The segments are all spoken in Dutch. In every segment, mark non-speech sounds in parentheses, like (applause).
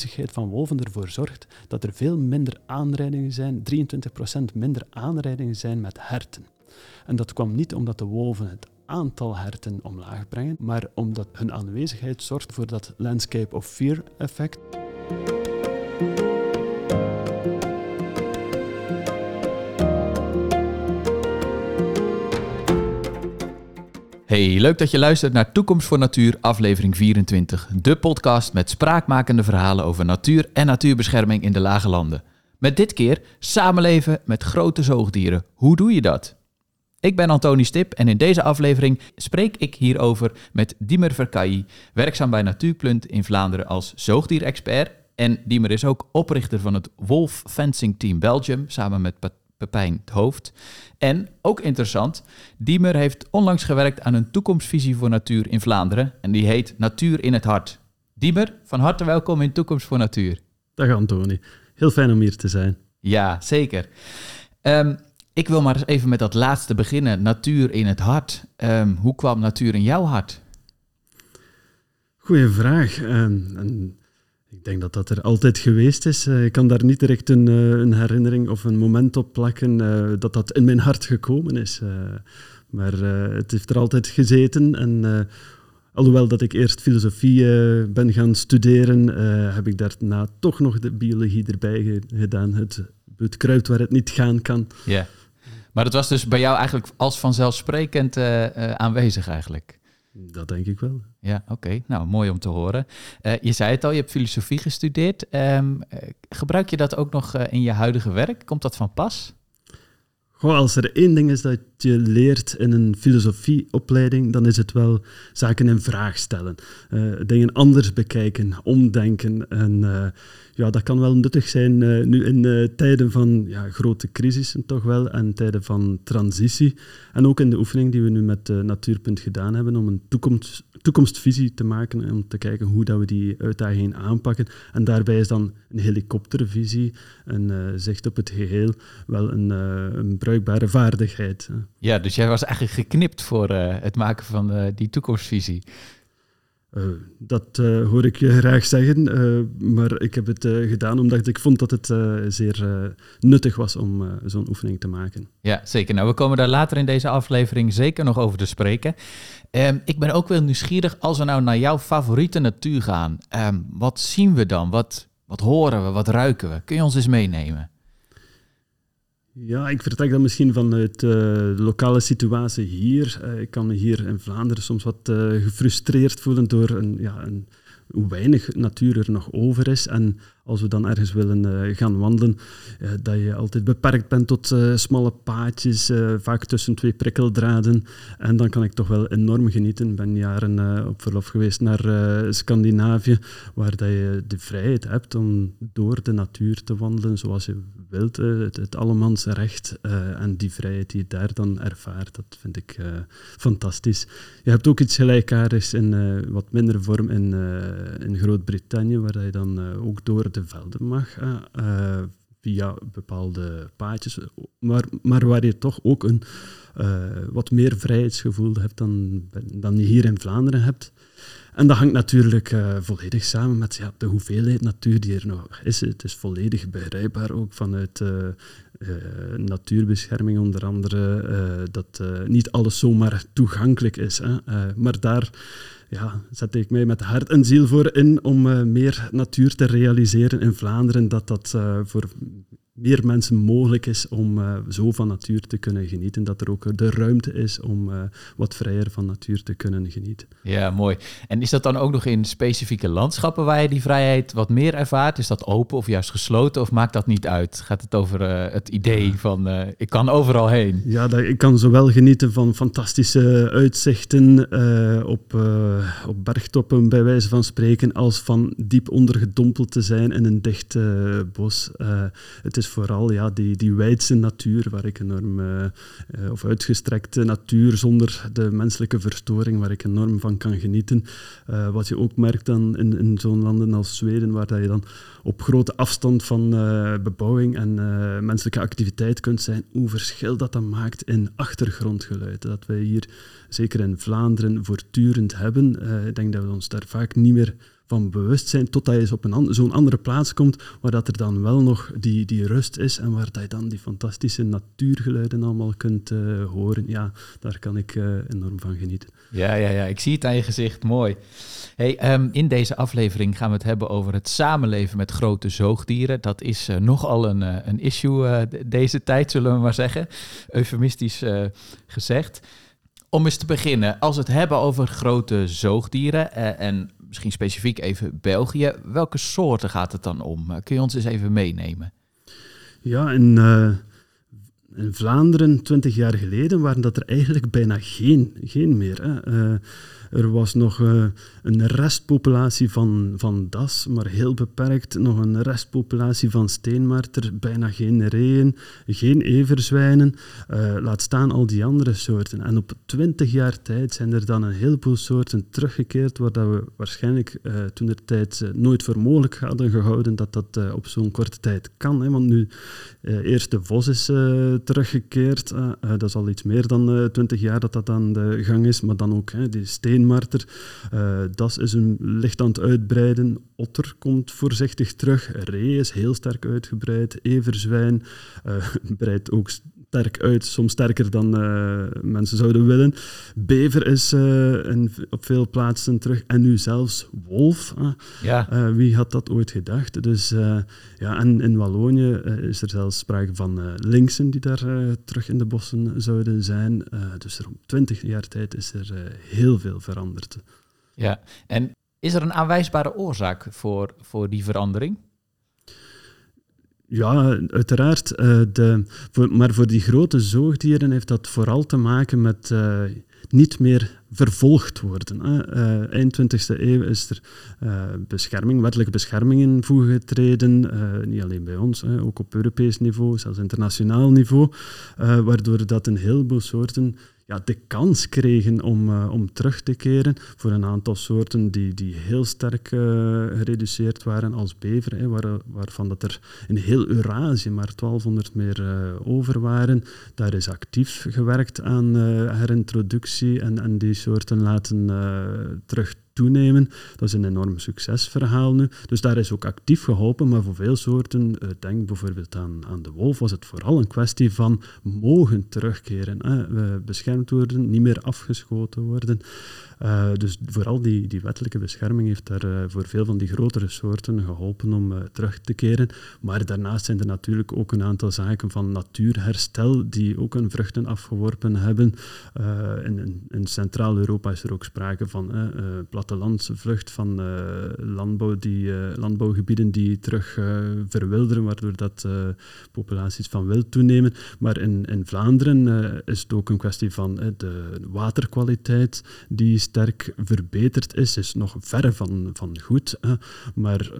aanwezigheid van wolven ervoor zorgt dat er veel minder aanrijdingen zijn, 23% minder aanrijdingen zijn met herten. En dat kwam niet omdat de wolven het aantal herten omlaag brengen, maar omdat hun aanwezigheid zorgt voor dat landscape of fear effect. Hey, leuk dat je luistert naar Toekomst voor Natuur, aflevering 24. De podcast met spraakmakende verhalen over natuur en natuurbescherming in de lage landen. Met dit keer samenleven met grote zoogdieren. Hoe doe je dat? Ik ben Antoni Stip en in deze aflevering spreek ik hierover met Diemer Verkayi, werkzaam bij Natuurplunt in Vlaanderen als zoogdierexpert. En Diemer is ook oprichter van het Wolf Fencing Team Belgium, samen met Pepijn het Hoofd. En, ook interessant, Diemer heeft onlangs gewerkt aan een toekomstvisie voor natuur in Vlaanderen. En die heet Natuur in het Hart. Diemer, van harte welkom in Toekomst voor Natuur. Dag Antoni, heel fijn om hier te zijn. Ja, zeker. Um, ik wil maar eens even met dat laatste beginnen. Natuur in het hart. Um, hoe kwam natuur in jouw hart? Goeie vraag. Um, en ik denk dat dat er altijd geweest is. Uh, ik kan daar niet direct een, uh, een, herinnering of een moment op plakken uh, dat dat in mijn hart gekomen is. maar het heeft er altijd gezeten. En alhoewel dat ik eerst filosofie ben gaan studeren, heb ik daarna toch nog de biologie erbij gedaan. Het, het kruipt waar het niet gaan kan. Ja. Maar dat was dus bij jou eigenlijk als vanzelfsprekend aanwezig eigenlijk? Dat denk ik wel. Ja, oké. Nou, mooi om te horen. Uh, je zei het al, je hebt filosofie gestudeerd. Um, gebruik je dat ook nog in je huidige werk? Komt dat van pas? Goh, als er één ding is dat je leert in een filosofieopleiding, dan is het wel zaken in vraag stellen. dingen anders bekijken, omdenken en ja, dat kan wel nuttig zijn uh, nu in uh, tijden van ja, grote crisissen toch wel en tijden van transitie. En ook in de oefening die we nu met uh, Natuurpunt gedaan hebben om een toekomst, toekomstvisie te maken en om te kijken hoe dat we die uitdagingen aanpakken. En daarbij is dan een helikoptervisie, een zicht op het geheel, wel een, een bruikbare vaardigheid. Ja, dus jij was eigenlijk geknipt voor het maken van die toekomstvisie. Uh, dat uh, hoor ik je graag zeggen, uh, maar ik heb het gedaan omdat ik vond dat het zeer nuttig was om zo'n oefening te maken. Ja, zeker. Nou, we komen daar later in deze aflevering zeker nog over te spreken. Ehm, ik ben ook wel nieuwsgierig, als we nou naar jouw favoriete natuur gaan, ehm, wat zien we dan? Wat, wat horen we? Wat ruiken we? Kun je ons eens meenemen? Ja, ik vertrek dan misschien vanuit uh, de lokale situatie hier. Uh, ik kan me hier in Vlaanderen soms wat uh, gefrustreerd voelen door een, ja, een, hoe weinig natuur er nog over is. En als we dan ergens willen uh, gaan wandelen, uh, dat je altijd beperkt bent tot uh, smalle paadjes, vaak tussen twee prikkeldraden. En dan kan ik toch wel enorm genieten. Ik ben jaren op verlof geweest naar Scandinavië, waar dat je de vrijheid hebt om door de natuur te wandelen zoals je wilt. het, het allemans recht en die vrijheid die je daar dan ervaart, dat vind ik fantastisch. Je hebt ook iets gelijkaardigs in wat minder vorm in, in Groot-Brittannië, waar je dan ook door de velden mag uh, via bepaalde paadjes, maar, maar waar je toch ook een uh, wat meer vrijheidsgevoel hebt dan, dan je hier in Vlaanderen hebt. En dat hangt natuurlijk volledig samen met ja, de hoeveelheid natuur die er nog is. Het is volledig begrijpbaar ook vanuit natuurbescherming onder andere, dat niet alles zomaar toegankelijk is. Hè. maar daar ja, zet ik mij met hart en ziel voor in om uh, meer natuur te realiseren in Vlaanderen. Dat dat uh, voor meer mensen mogelijk is om uh, zo van natuur te kunnen genieten. Dat er ook de ruimte is om uh, wat vrijer van natuur te kunnen genieten. Ja, mooi. En is dat dan ook nog in specifieke landschappen waar je die vrijheid wat meer ervaart? Is dat open of juist gesloten of maakt dat niet uit? Gaat het over uh, het idee van ik kan overal heen? Ja, dat, ik kan zowel genieten van fantastische uitzichten op, op bergtoppen bij wijze van spreken, als van diep ondergedompeld te zijn in een dicht bos. het is vooral ja, die, die wijdse natuur, waar ik enorm, uh, of uitgestrekte natuur zonder de menselijke verstoring, waar ik enorm van kan genieten. Uh, wat je ook merkt dan in, in zo'n landen als Zweden, waar dat je dan op grote afstand van bebouwing en menselijke activiteit kunt zijn, hoe verschil dat dan maakt in achtergrondgeluid. Dat wij hier, zeker in Vlaanderen, voortdurend hebben. ik denk dat we ons daar vaak niet meer van bewustzijn, totdat je eens op een zo'n andere plaats komt, waar dat er dan wel nog die, die rust is en waar dat je dan die fantastische natuurgeluiden allemaal kunt uh, horen. Ja, daar kan ik uh, enorm van genieten. Ja, ja, ja, ik zie het aan je gezicht. Mooi. Hey, um, in deze aflevering gaan we het hebben over het samenleven met grote zoogdieren. Dat is uh, nogal een, een issue deze tijd, zullen we maar zeggen. Eufemistisch gezegd. Om eens te beginnen, als we het hebben over grote zoogdieren en misschien specifiek even België. Welke soorten gaat het dan om? Kun je ons eens even meenemen? Ja, in, uh, in Vlaanderen, twintig jaar geleden, waren dat er eigenlijk bijna geen, geen meer. Hè. Uh, er was nog uh, een restpopulatie van, van das, maar heel beperkt. Nog een restpopulatie van steenmarter, bijna geen reeën, geen everzwijnen. Uh, laat staan al die andere soorten. En op twintig jaar tijd zijn er dan een heleboel soorten teruggekeerd, waar dat we waarschijnlijk uh, toen de tijd nooit voor mogelijk hadden gehouden dat dat op zo'n korte tijd kan. Hè. Want nu, eerst de vos is teruggekeerd. dat is al iets meer dan twintig jaar dat dat aan de gang is, maar dan ook die steen steenmarter. Uh, das is een licht aan het uitbreiden. Otter komt voorzichtig terug. Ree is heel sterk uitgebreid. Everzwijn uh, (laughs) breidt ook sterk uit, soms sterker dan uh, mensen zouden willen. Bever is in, op veel plaatsen terug. En nu zelfs wolf. ja. wie had dat ooit gedacht? Dus, ja, en in Wallonië is er zelfs sprake van linksen die daar terug in de bossen zouden zijn. dus er om twintig jaar tijd is er heel veel veranderd. Ja, en is er een aanwijsbare oorzaak voor, voor die verandering? Ja, uiteraard. Uh, de, maar voor die grote zoogdieren heeft dat vooral te maken met uh, niet meer vervolgd worden. Uh, eind 20e eeuw is er bescherming, wettelijke bescherming in getreden, niet alleen bij ons, ook op Europees niveau, zelfs internationaal niveau, waardoor dat een heleboel soorten de kans kregen om, uh, om terug te keren voor een aantal soorten die, die heel sterk uh, gereduceerd waren als bever, hè, waar, waarvan dat er in heel Eurasië maar 1200 meer uh, over waren. Daar is actief gewerkt aan herintroductie en, en die soorten laten terug Dat is een enorm succesverhaal nu. Dus daar is ook actief geholpen, maar voor veel soorten, uh, denk bijvoorbeeld aan, aan de wolf, was het vooral een kwestie van mogen terugkeren. Hè. beschermd worden, niet meer afgeschoten worden. Uh, dus vooral die, die wettelijke bescherming heeft daar uh, voor veel van die grotere soorten geholpen om uh, terug te keren. Maar daarnaast zijn er natuurlijk ook een aantal zaken van natuurherstel die ook hun vruchten afgeworpen hebben. in, in Centraal-Europa is er ook sprake van plattelandsvlucht van landbouw die, landbouwgebieden die terug verwilderen, waardoor dat populaties van wild toenemen. Maar in, in Vlaanderen is het ook een kwestie van de waterkwaliteit die sterk verbeterd is, is nog ver van, van goed. Hè. Maar uh,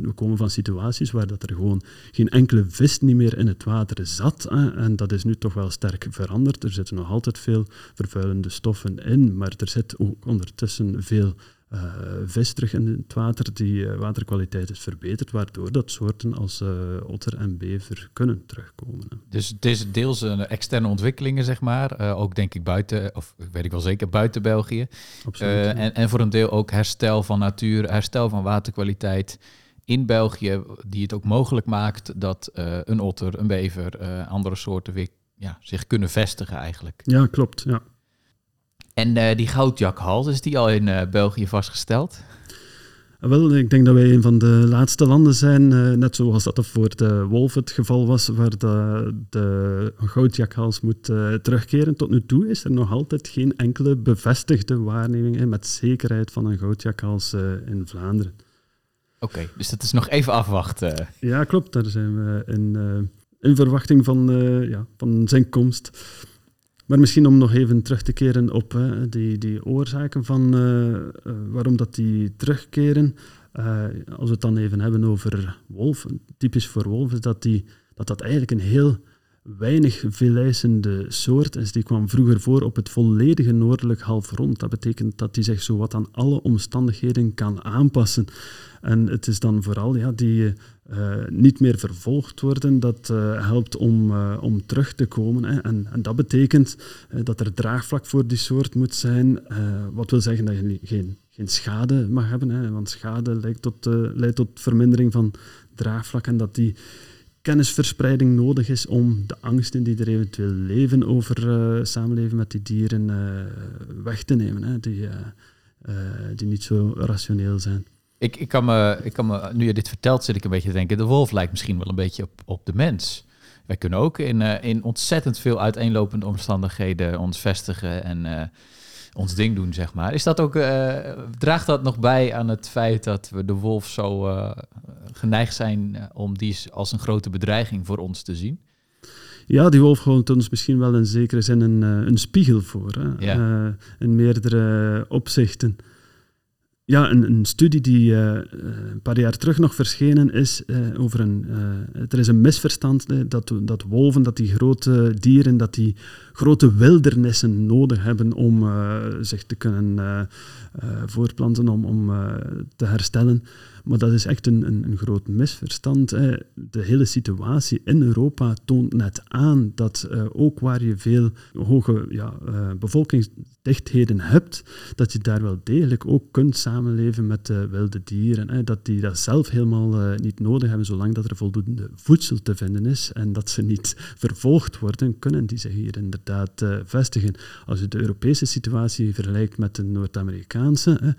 we komen van situaties waar dat er gewoon geen enkele vis niet meer in het water zat. Hè. En dat is nu toch wel sterk veranderd. Er zitten nog altijd veel vervuilende stoffen in, maar er zit ook ondertussen veel uh, vis terug in het water. Die uh, waterkwaliteit is verbeterd, waardoor dat soorten als uh, otter en bever kunnen terugkomen. Dus het is deels een externe ontwikkelingen, zeg maar. ook denk ik buiten, of weet ik wel zeker, buiten België. Absoluut, en, en voor een deel ook herstel van natuur, herstel van waterkwaliteit in België, die het ook mogelijk maakt dat een otter, een bever, andere soorten weer ja, zich kunnen vestigen eigenlijk. Ja, klopt. Ja. En uh, die goudjakhals, is die al in uh, België vastgesteld? Wel, ik denk dat wij een van de laatste landen zijn, uh, net zoals dat voor de wolf het geval was, waar de, de goudjakhals moet terugkeren. Tot nu toe is er nog altijd geen enkele bevestigde waarneming met zekerheid van een goudjakhals in Vlaanderen. Oké, dus dat is nog even afwachten. Ja, klopt. Daar zijn we in, in verwachting van, ja, van zijn komst. Maar misschien om nog even terug te keren op die, die oorzaken van uh, uh, waarom dat die terugkeren. Uh, als we het dan even hebben over wolf, typisch voor wolf is dat die, dat, dat eigenlijk een heel weinig veeleisende soort is. Die kwam vroeger voor op het volledige noordelijk halfrond. Dat betekent dat die zich zowat aan alle omstandigheden kan aanpassen. En het is dan vooral ja, die uh, niet meer vervolgd worden, dat uh, helpt om, uh, om terug te komen. Hè. En, en, dat betekent dat er draagvlak voor die soort moet zijn, wat wil zeggen dat je geen geen schade mag hebben. Hè, want schade leidt tot, leidt tot vermindering van draagvlak en dat die kennisverspreiding nodig is om de angsten die er eventueel leven over uh, samenleven met die dieren uh, weg te nemen, hè, die, uh, die niet zo rationeel zijn. Ik, ik, kan me, ik kan me, nu je dit vertelt, zit ik een beetje te denken, de wolf lijkt misschien wel een beetje op, op de mens. Wij kunnen ook in, in ontzettend veel uiteenlopende omstandigheden ons vestigen en ons ding doen, zeg maar. Is dat ook, draagt dat nog bij aan het feit dat we de wolf zo geneigd zijn eh, om die als een grote bedreiging voor ons te zien? Ja, die wolf houdt ons misschien wel in zekere zin een, eh, een spiegel voor. Hè? Uh, in meerdere opzichten. Ja, een, een studie die een paar jaar terug nog verschenen is over een... er is een misverstand dat, dat wolven, dat die grote dieren, dat die grote wildernissen nodig hebben om zich te kunnen voortplanten, om, om te herstellen. Maar dat is echt een, een, een groot misverstand. De hele situatie in Europa toont net aan dat uh, ook waar je veel hoge ja, uh, bevolkingsdichtheden hebt, dat je daar wel degelijk ook kunt samenleven met wilde dieren. Hè. Dat die dat zelf helemaal niet nodig hebben, zolang dat er voldoende voedsel te vinden is en dat ze niet (laughs) vervolgd worden, kunnen die zich hier inderdaad vestigen. Als je de Europese situatie vergelijkt met de Noord-Amerikaanse,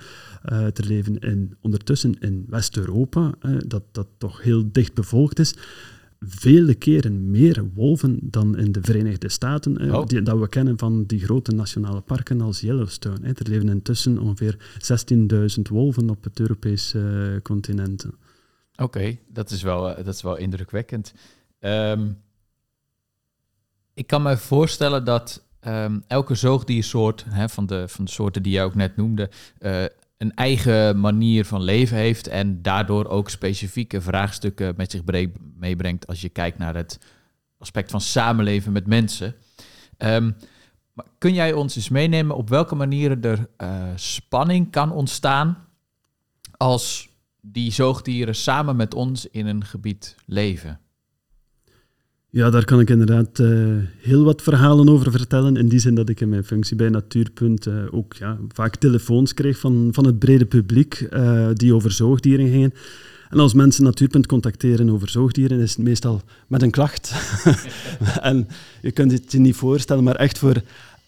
te leven in, ondertussen in West-Europa, dat, dat toch heel dicht bevolkt is, vele keren meer wolven dan in de Verenigde Staten, oh. die, dat we kennen van die grote nationale parken als Yellowstone. Er leven intussen ongeveer 16.000 wolven op het Europese uh, continent. Oké, dat, is wel, eh, dat is wel indrukwekkend. Ehm, ik kan me voorstellen dat um, elke zoogdiersoort, hè, van, de, van de soorten die jij ook net noemde, uh, een eigen manier van leven heeft en daardoor ook specifieke vraagstukken met zich meebrengt als je kijkt naar het aspect van samenleven met mensen. Um, maar kun jij ons eens meenemen op welke manieren er uh, spanning kan ontstaan als die zoogdieren samen met ons in een gebied leven? Ja, daar kan ik inderdaad uh, heel wat verhalen over vertellen. In die zin dat ik in mijn functie bij Natuurpunt uh, ook ja, vaak telefoons kreeg van, van het brede publiek uh, die over zoogdieren gingen. En als mensen Natuurpunt contacteren over zoogdieren, is het meestal met een klacht. (laughs) en je kunt het je niet voorstellen, maar echt voor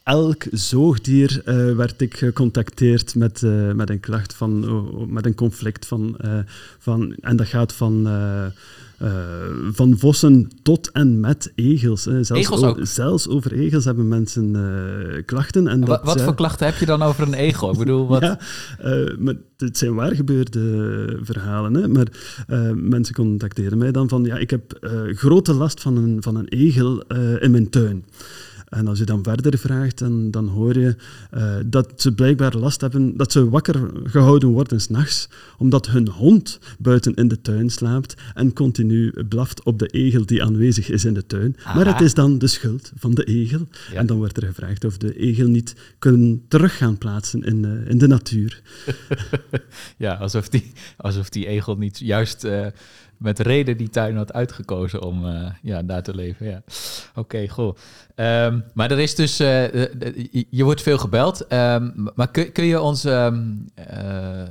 elk zoogdier werd ik gecontacteerd met, met een klacht, van, met een conflict. Van, van, en dat gaat van van vossen tot en met egels. Hè. Zelfs, egels ook? zelfs over egels hebben mensen uh, klachten. En dat, wat voor klachten heb je dan over een egel? Ik bedoel, wat... (laughs) ja, uh, maar het zijn waargebeurde verhalen. Hè. Maar mensen contacteren mij dan van, ja, ik heb grote last van een, van een egel in mijn tuin. En als je dan verder vraagt, dan, dan hoor je uh, dat ze blijkbaar last hebben, dat ze wakker gehouden worden s'nachts, omdat hun hond buiten in de tuin slaapt en continu blaft op de egel die aanwezig is in de tuin. Maar het is dan de schuld van de egel. En dan wordt er gevraagd of de egel niet kunnen terug gaan plaatsen in, uh, in de natuur. (laughs) ja, alsof die, alsof die egel niet juist... Uh, met reden die tuin had uitgekozen om uh, ja, daar te leven. Ja. Oké, okay, goh. Um, maar er is dus, uh, je wordt veel gebeld. Um, maar kun, kun, je ons, um, uh,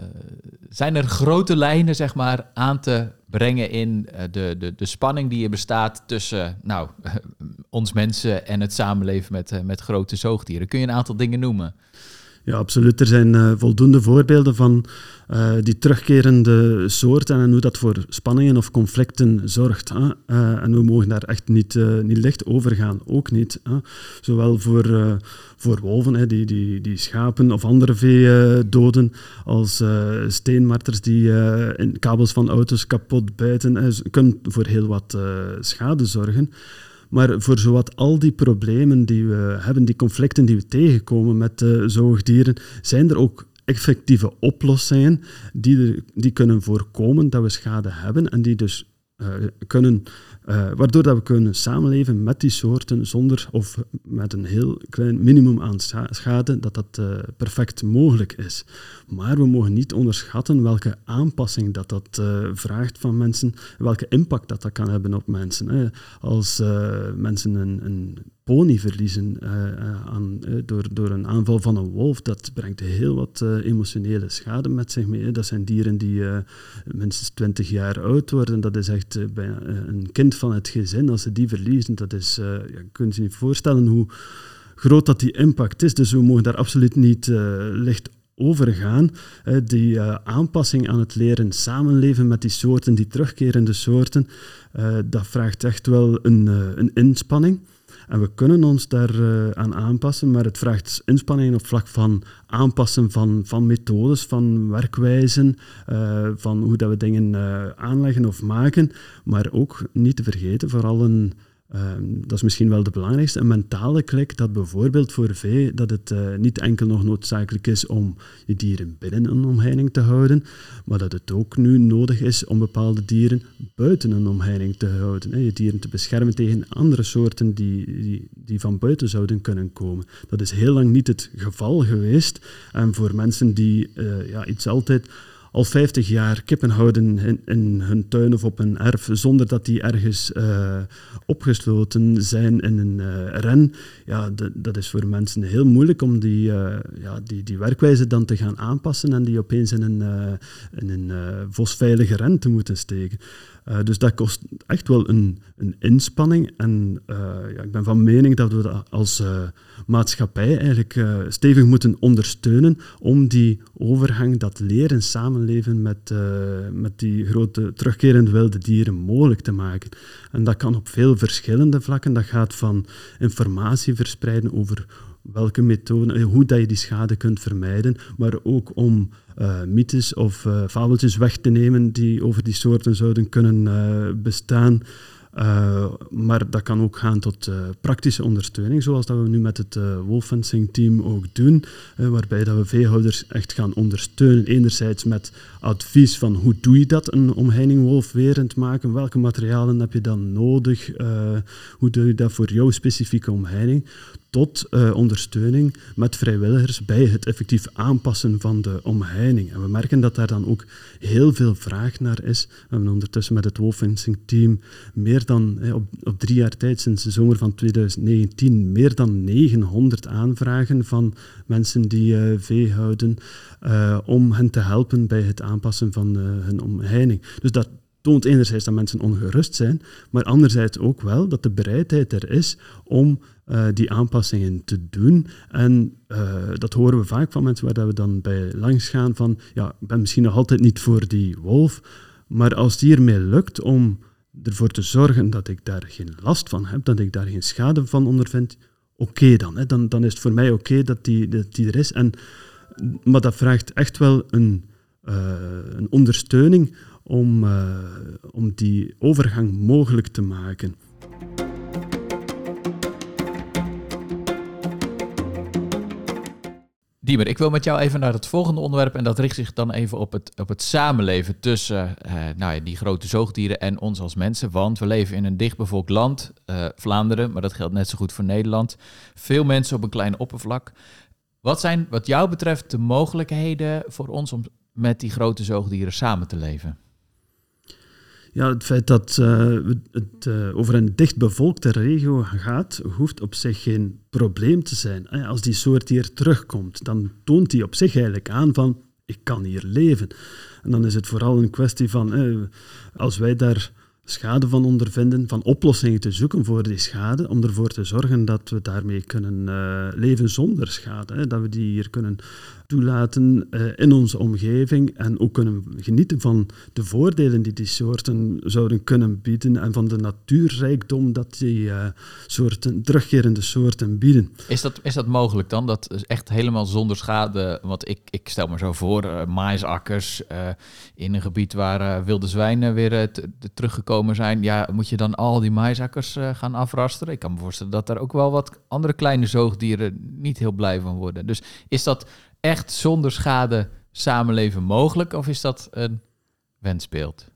zijn er grote lijnen zeg maar aan te brengen in de, de, de spanning die er bestaat tussen nou, (laughs) ons mensen en het samenleven met, met grote zoogdieren? Kun je een aantal dingen noemen? Ja, absoluut. Er zijn uh, voldoende voorbeelden van uh, die terugkerende soorten en hoe dat voor spanningen of conflicten zorgt. Hè. Uh, en we mogen daar echt niet, niet licht over gaan, ook niet. Hè. Zowel voor, voor wolven, hè, die, die, die schapen of andere vee doden, als steenmarters die in kabels van auto's kapot bijten, kunnen voor heel wat schade zorgen. Maar voor zowat al die problemen die we hebben, die conflicten die we tegenkomen met uh, zoogdieren, zijn er ook effectieve oplossingen die, die kunnen voorkomen dat we schade hebben en die dus uh, kunnen uh, waardoor dat we kunnen samenleven met die soorten zonder of met een heel klein minimum aan schade, dat dat uh, perfect mogelijk is. Maar we mogen niet onderschatten welke aanpassing dat dat uh, vraagt van mensen, welke impact dat dat kan hebben op mensen. Hè. Als mensen een, een pony verliezen aan, door, door een aanval van een wolf, dat brengt heel wat emotionele schade met zich mee. Dat zijn dieren die minstens 20 jaar oud worden. Dat is echt bijna een kind van het gezin. Als ze die verliezen, dat is, ja, je kunt je niet voorstellen hoe groot dat die impact is. Dus we mogen daar absoluut niet licht overgaan. Die aanpassing aan het leren samenleven met die soorten, die terugkerende soorten, dat vraagt echt wel een, een inspanning. En we kunnen ons daar aan aanpassen, maar het vraagt inspanning op vlak van aanpassen van, van methodes, van werkwijzen, van hoe dat we dingen aanleggen of maken. Maar ook niet te vergeten, vooral een Ehm, dat is misschien wel de belangrijkste. Een mentale klik dat bijvoorbeeld voor vee dat het uh, niet enkel nog noodzakelijk is om je dieren binnen een omheining te houden, maar dat het ook nu nodig is om bepaalde dieren buiten een omheining te houden. Hè. Je dieren te beschermen tegen andere soorten die, die, van buiten zouden kunnen komen. Dat is heel lang niet het geval geweest. En voor mensen die uh, ja, iets altijd al 50 jaar kippen houden in, in, hun tuin of op een erf zonder dat die ergens uh, opgesloten zijn in een uh, ren, ja, dat is voor mensen heel moeilijk om die, uh, ja, die, die werkwijze dan te gaan aanpassen en die opeens in een, in een vosveilige ren te moeten steken. Dus dat kost echt wel een, een inspanning. En ja, ik ben van mening dat we dat als maatschappij eigenlijk stevig moeten ondersteunen om die overgang, dat leren samenleven met, met die grote terugkerende wilde dieren mogelijk te maken. En dat kan op veel verschillende vlakken. Dat gaat van informatie verspreiden over welke methoden, hoe dat je die schade kunt vermijden, maar ook om mythes of fabeltjes weg te nemen die over die soorten zouden kunnen uh, bestaan. maar dat kan ook gaan tot praktische ondersteuning, zoals dat we nu met het wolffencing team ook doen, waarbij dat we veehouders echt gaan ondersteunen. Enerzijds met advies van hoe doe je dat, een omheining wolfwerend maken, welke materialen heb je dan nodig, hoe doe je dat voor jouw specifieke omheining, tot uh, ondersteuning met vrijwilligers bij het effectief aanpassen van de omheining. En we merken dat daar dan ook heel veel vraag naar is. We hebben ondertussen met het Wolfencing team meer dan, op, op, drie jaar tijd, sinds de zomer van 2019, meer dan 900 aanvragen van mensen die uh, vee houden, uh, om hen te helpen bij het aanpassen van hun omheining. Dus dat toont enerzijds dat mensen ongerust zijn, maar anderzijds ook wel dat de bereidheid er is om die aanpassingen te doen. En dat horen we vaak van mensen waar dat we dan bij langs gaan van, ja, ik ben misschien nog altijd niet voor die wolf, maar als het hiermee lukt om ervoor te zorgen dat ik daar geen last van heb, dat ik daar geen schade van ondervind, oké dan, dan. Dan is het voor mij oké dat, die, dat die er is. En, maar dat vraagt echt wel een, uh, een ondersteuning om, om die overgang mogelijk te maken. Diemer, ik wil met jou even naar het volgende onderwerp. En dat richt zich dan even op het, op het samenleven tussen uh, nou ja, die grote zoogdieren en ons als mensen. Want we leven in een dichtbevolkt land, uh, Vlaanderen, maar dat geldt net zo goed voor Nederland. Veel mensen op een klein oppervlak. Wat zijn, wat jou betreft, de mogelijkheden voor ons om met die grote zoogdieren samen te leven? Ja, het feit dat uh, het uh, over een dichtbevolkte regio gaat, hoeft op zich geen probleem te zijn. Als die soort hier terugkomt, dan toont die op zich eigenlijk aan van ik kan hier leven. En dan is het vooral een kwestie van, eh, als wij daar schade van ondervinden, van oplossingen te zoeken voor die schade, om ervoor te zorgen dat we daarmee kunnen uh, leven zonder schade. Hè, dat we die hier kunnen toelaten uh, in onze omgeving en ook kunnen genieten van de voordelen die die soorten zouden kunnen bieden en van de natuurrijkdom dat die uh, soorten, terugkerende soorten bieden. Is dat, is dat mogelijk dan? Dat echt helemaal zonder schade, want ik, ik stel me zo voor, uh, maaisakkers in een gebied waar wilde zwijnen weer teruggekomen zijn, ja, moet je dan al die maaisakkers gaan afrasteren? Ik kan me voorstellen dat daar ook wel wat andere kleine zoogdieren niet heel blij van worden. Dus is dat echt zonder schade samenleven mogelijk? Of is dat een wensbeeld?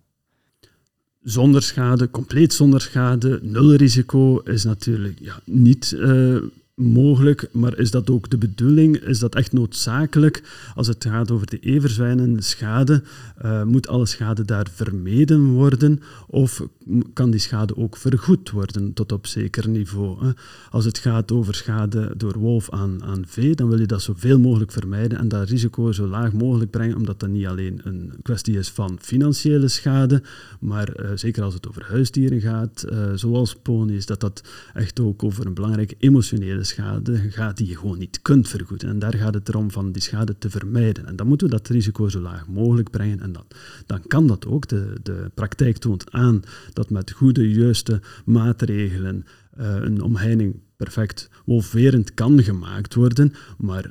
Zonder schade, compleet zonder schade, nul risico is natuurlijk ja, niet uh, mogelijk, maar is dat ook de bedoeling? Is dat echt noodzakelijk? Als het gaat over de everzwijnen schade, uh, moet alle schade daar vermeden worden? Of kan die schade ook vergoed worden tot op zeker niveau? Hè? Als het gaat over schade door wolf aan, aan vee, dan wil je dat zoveel mogelijk vermijden en dat risico zo laag mogelijk brengen, omdat dat niet alleen een kwestie is van financiële schade, maar uh, zeker als het over huisdieren gaat, uh, zoals ponies, dat dat echt ook over een belangrijke emotionele schade gaat die je gewoon niet kunt vergoeden. En daar gaat het erom van die schade te vermijden. En dan moeten we dat risico zo laag mogelijk brengen. En dan, dan kan dat ook. De, de praktijk toont aan dat met goede, juiste maatregelen uh, een omheining perfect wolverend kan gemaakt worden, maar 100%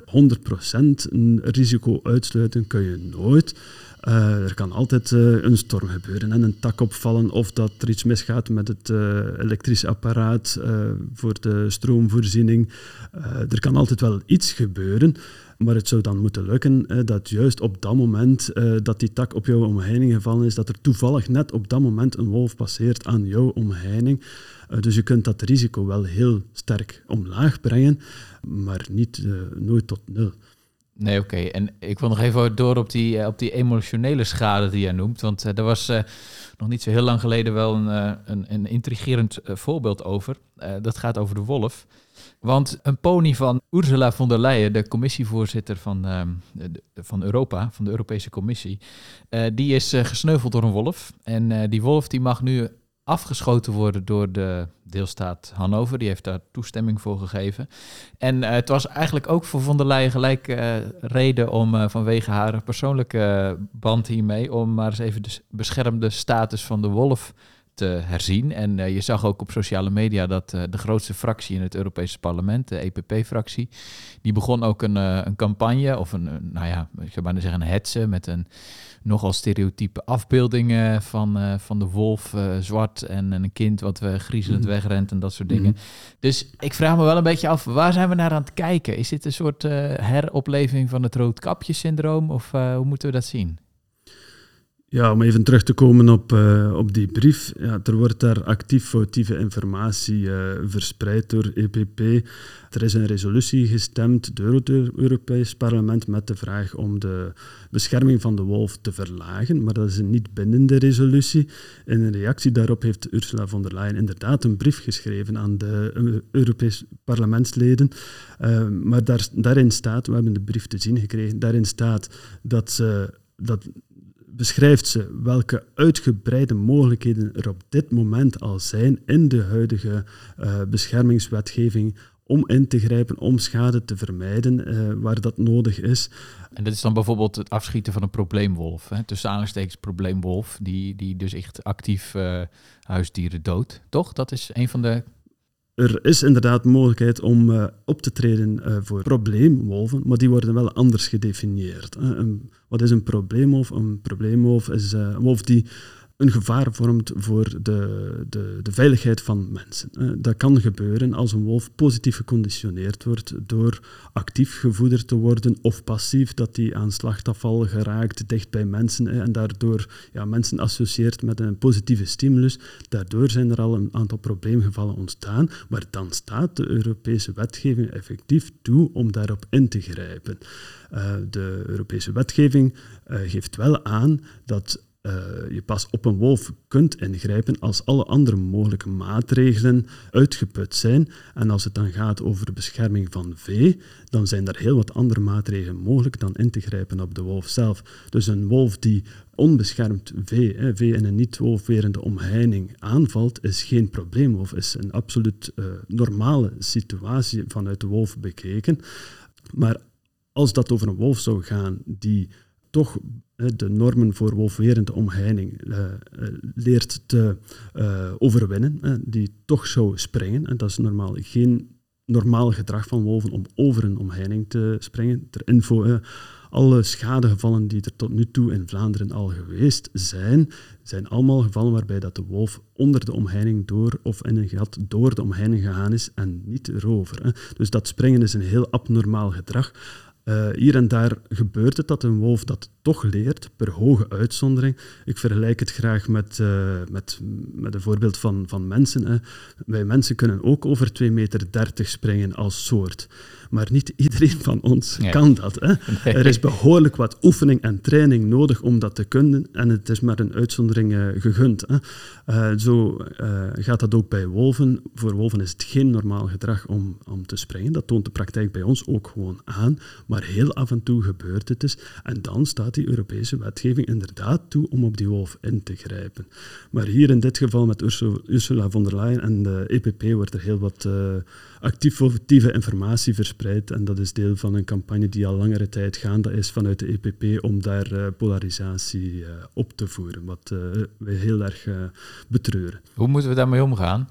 een risico uitsluiten kun je nooit. Uh, er kan altijd uh, een storm gebeuren en een tak opvallen of dat er iets misgaat met het uh, elektrische apparaat voor de stroomvoorziening. er kan altijd wel iets gebeuren, maar het zou dan moeten lukken dat juist op dat moment dat die tak op jouw omheining gevallen is, dat er toevallig net op dat moment een wolf passeert aan jouw omheining. dus je kunt dat risico wel heel sterk omlaag brengen, maar niet, nooit tot nul. Nee, oké. En ik wil nog even door op die, eh, op die emotionele schade die jij noemt. Want uh, er was nog niet zo heel lang geleden wel een, een, een intrigerend voorbeeld over. dat gaat over de wolf. Want een pony van Ursula von der Leyen, de commissievoorzitter van, ehm, van Europa, van de Europese Commissie, die is gesneuveld door een wolf. En die wolf die mag nu afgeschoten worden door de deelstaat Hannover. Die heeft daar toestemming voor gegeven. En het was eigenlijk ook voor von der Leyen gelijk reden om vanwege haar persoonlijke band hiermee... om maar eens even de beschermde status van de wolf te herzien. En je zag ook op sociale media dat de grootste fractie in het Europese parlement, de EPP-fractie, die begon ook een, een campagne, of een, nou ja, ik zou maar zeggen een hetze met een nogal stereotype afbeeldingen van, van de wolf, zwart en, en, een kind wat we griezelend mm. wegrent en dat soort dingen. Mm. Dus ik vraag me wel een beetje af, waar zijn we naar aan het kijken? Is dit een soort heropleving van het roodkapjesyndroom of hoe moeten we dat zien? Ja, om even terug te komen op, uh, op die brief. Ja, er wordt daar actief foutieve informatie uh, verspreid door EPP. Er is een resolutie gestemd door het Europees Parlement met de vraag om de bescherming van de wolf te verlagen, maar dat is een niet bindende resolutie. In een reactie daarop heeft Ursula von der Leyen inderdaad een brief geschreven aan de Europees parlementsleden. Maar daar, daarin staat, we hebben de brief te zien gekregen, daarin staat dat ze dat beschrijft ze welke uitgebreide mogelijkheden er op dit moment al zijn in de huidige uh, beschermingswetgeving om in te grijpen, om schade te vermijden uh, waar dat nodig is. En dat is dan bijvoorbeeld het afschieten van een probleemwolf. Hè? Tussen aanstekens probleemwolf, die, die dus echt actief uh, huisdieren doodt. Toch? Dat is een van de er is inderdaad mogelijkheid om uh, op te treden uh, voor probleemwolven, maar die worden wel anders gedefinieerd. Een, wat is een probleemwolf? Een probleemwolf is een wolf die een gevaar vormt voor de, de, de veiligheid van mensen. Dat kan gebeuren als een wolf positief geconditioneerd wordt door actief gevoederd te worden of passief, dat hij aan slachtafval geraakt dicht bij mensen en daardoor ja, mensen associeert met een positieve stimulus. Daardoor zijn er al een aantal probleemgevallen ontstaan, maar dan staat de Europese wetgeving effectief toe om daarop in te grijpen. Uh, de Europese wetgeving geeft wel aan dat uh, je pas op een wolf kunt ingrijpen als alle andere mogelijke maatregelen uitgeput zijn. En als het dan gaat over de bescherming van vee, dan zijn er heel wat andere maatregelen mogelijk dan in te grijpen op de wolf zelf. Dus een wolf die onbeschermd vee, hè, vee in een niet-wolfwerende omheining aanvalt, is geen probleem of is een absoluut uh, normale situatie vanuit de wolf bekeken. Maar als dat over een wolf zou gaan die toch de normen voor wolfwerende omheining uh, leert te uh, overwinnen, die toch zou springen. En dat is normaal geen normaal gedrag van wolven om over een omheining te springen. Ter info, alle schadegevallen die er tot nu toe in Vlaanderen al geweest zijn, zijn allemaal gevallen waarbij dat de wolf onder de omheining door of in een gat door de omheining gegaan is en niet erover. Dus dat springen is een heel abnormaal gedrag. Uh, hier en daar gebeurt het dat een wolf dat toch leert per hoge uitzondering. Ik vergelijk het graag met, uh, met, met een voorbeeld van, van mensen. Hè. Wij mensen kunnen ook over 2,30 meter springen als soort. Maar niet iedereen van ons kan dat. Hè. Er is behoorlijk wat oefening en training nodig om dat te kunnen. En het is maar een uitzondering uh, gegund. Hè. Uh, zo gaat dat ook bij wolven. Voor wolven is het geen normaal gedrag om, om te springen. Dat toont de praktijk bij ons ook gewoon aan. Maar heel af en toe gebeurt het dus. En dan staat die Europese wetgeving inderdaad toe om op die wolf in te grijpen. Maar hier in dit geval met Ursula von der Leyen en de EPP wordt er heel wat uh, actieve informatie verspreid. En dat is deel van een campagne die al langere tijd gaande is vanuit de EPP om daar uh, polarisatie uh, op te voeren. Wat we heel erg betreuren. Hoe moeten we daarmee omgaan?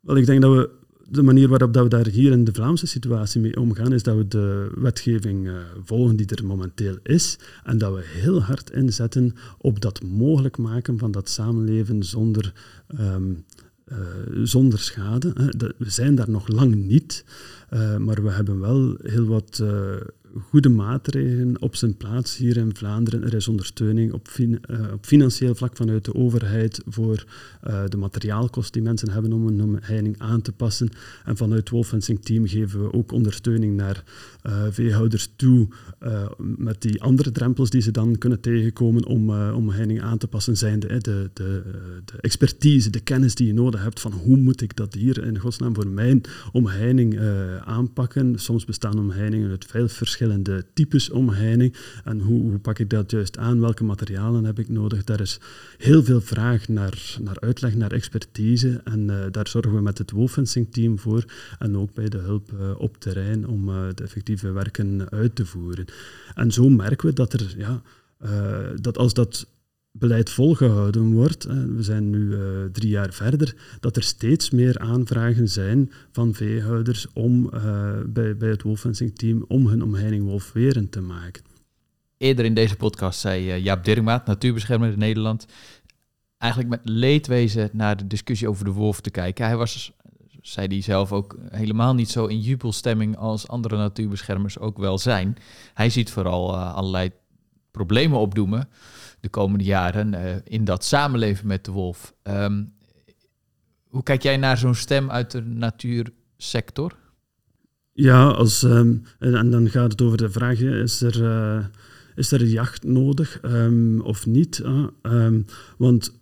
Wel, ik denk dat we de manier waarop dat we daar hier in de Vlaamse situatie mee omgaan, is dat we de wetgeving uh, volgen die er momenteel is en dat we heel hard inzetten op dat mogelijk maken van dat samenleven zonder, um, uh, zonder schade. We zijn daar nog lang niet, uh, maar we hebben wel heel wat goede maatregelen op zijn plaats hier in Vlaanderen. Er is ondersteuning op, uh, op financieel vlak vanuit de overheid voor uh, de materiaalkosten die mensen hebben om een heining aan te passen. En vanuit het Wolfensing team geven we ook ondersteuning naar uh, veehouders toe met die andere drempels die ze dan kunnen tegenkomen om, om heining aan te passen, zijn de, de, de, de, expertise, de kennis die je nodig hebt van hoe moet ik dat hier in godsnaam voor mijn omheining aanpakken. Soms bestaan omheiningen uit veel verschillende verschillende types omheining en hoe, hoe, pak ik dat juist aan, welke materialen heb ik nodig. Daar is heel veel vraag naar, naar uitleg, naar expertise en uh, daar zorgen we met het woolfencing team voor en ook bij de hulp uh, op terrein om de effectieve werken uit te voeren. En zo merken we dat er, ja, dat als dat beleid volgehouden wordt, we zijn nu uh, drie jaar verder, dat er steeds meer aanvragen zijn van veehouders om uh, bij, bij het wolfencing-team om hun omheining wolfwerend te maken. Eerder in deze podcast zei uh, Jaap Dirkmaat, natuurbeschermer in Nederland, eigenlijk met leedwezen naar de discussie over de wolf te kijken. Hij was, zei hij zelf ook, helemaal niet zo in jubelstemming als andere natuurbeschermers ook wel zijn. Hij ziet vooral allerlei problemen opdoemen de komende jaren uh, in dat samenleven met de wolf. Um, hoe kijk jij naar zo'n stem uit de natuursector? Ja, als, um, en, dan gaat het over de vraag: is er, uh, is er jacht nodig um, of niet? Want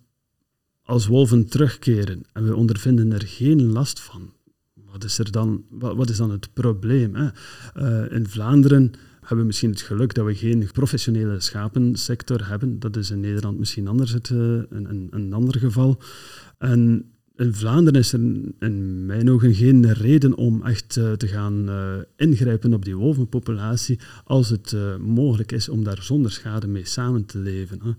als wolven terugkeren en we ondervinden er geen last van, wat is, er dan, wat, is dan het probleem? Hè? Uh, in Vlaanderen hebben we misschien het geluk dat we geen professionele schapensector hebben. Dat is in Nederland misschien anders het, uh, een, een, een, ander geval. En in Vlaanderen is er in mijn ogen geen reden om echt uh, te gaan uh, ingrijpen op die wolvenpopulatie als het mogelijk is om daar zonder schade mee samen te leven. Hè.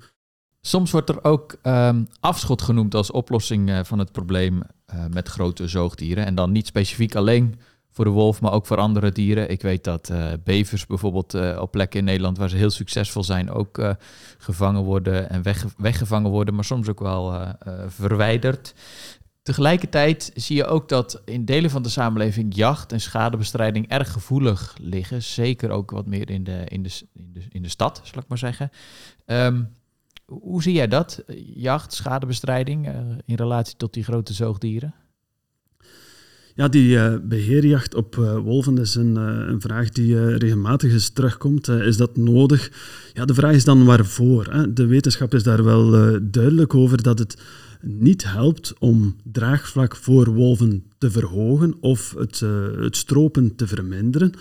Soms wordt er ook um, afschot genoemd als oplossing van het probleem met grote zoogdieren. En dan niet specifiek alleen voor de wolf, maar ook voor andere dieren. Ik weet dat uh, bevers bijvoorbeeld uh, op plekken in Nederland waar ze heel succesvol zijn, ook uh, gevangen worden en weg, weggevangen worden, maar soms ook wel verwijderd. Tegelijkertijd zie je ook dat in delen van de samenleving jacht en schadebestrijding erg gevoelig liggen. Zeker ook wat meer in de, in de, in de, in de stad, zal ik maar zeggen. Um, hoe zie jij dat, jacht, schadebestrijding, in relatie tot die grote zoogdieren? Ja, die uh, beheerjacht op uh, wolven is een, uh, een vraag die regelmatig eens terugkomt. is dat nodig? Ja, de vraag is dan waarvoor. Hè? De wetenschap is daar wel duidelijk over dat het niet helpt om draagvlak voor wolven te verhogen of het, het stropen te verminderen.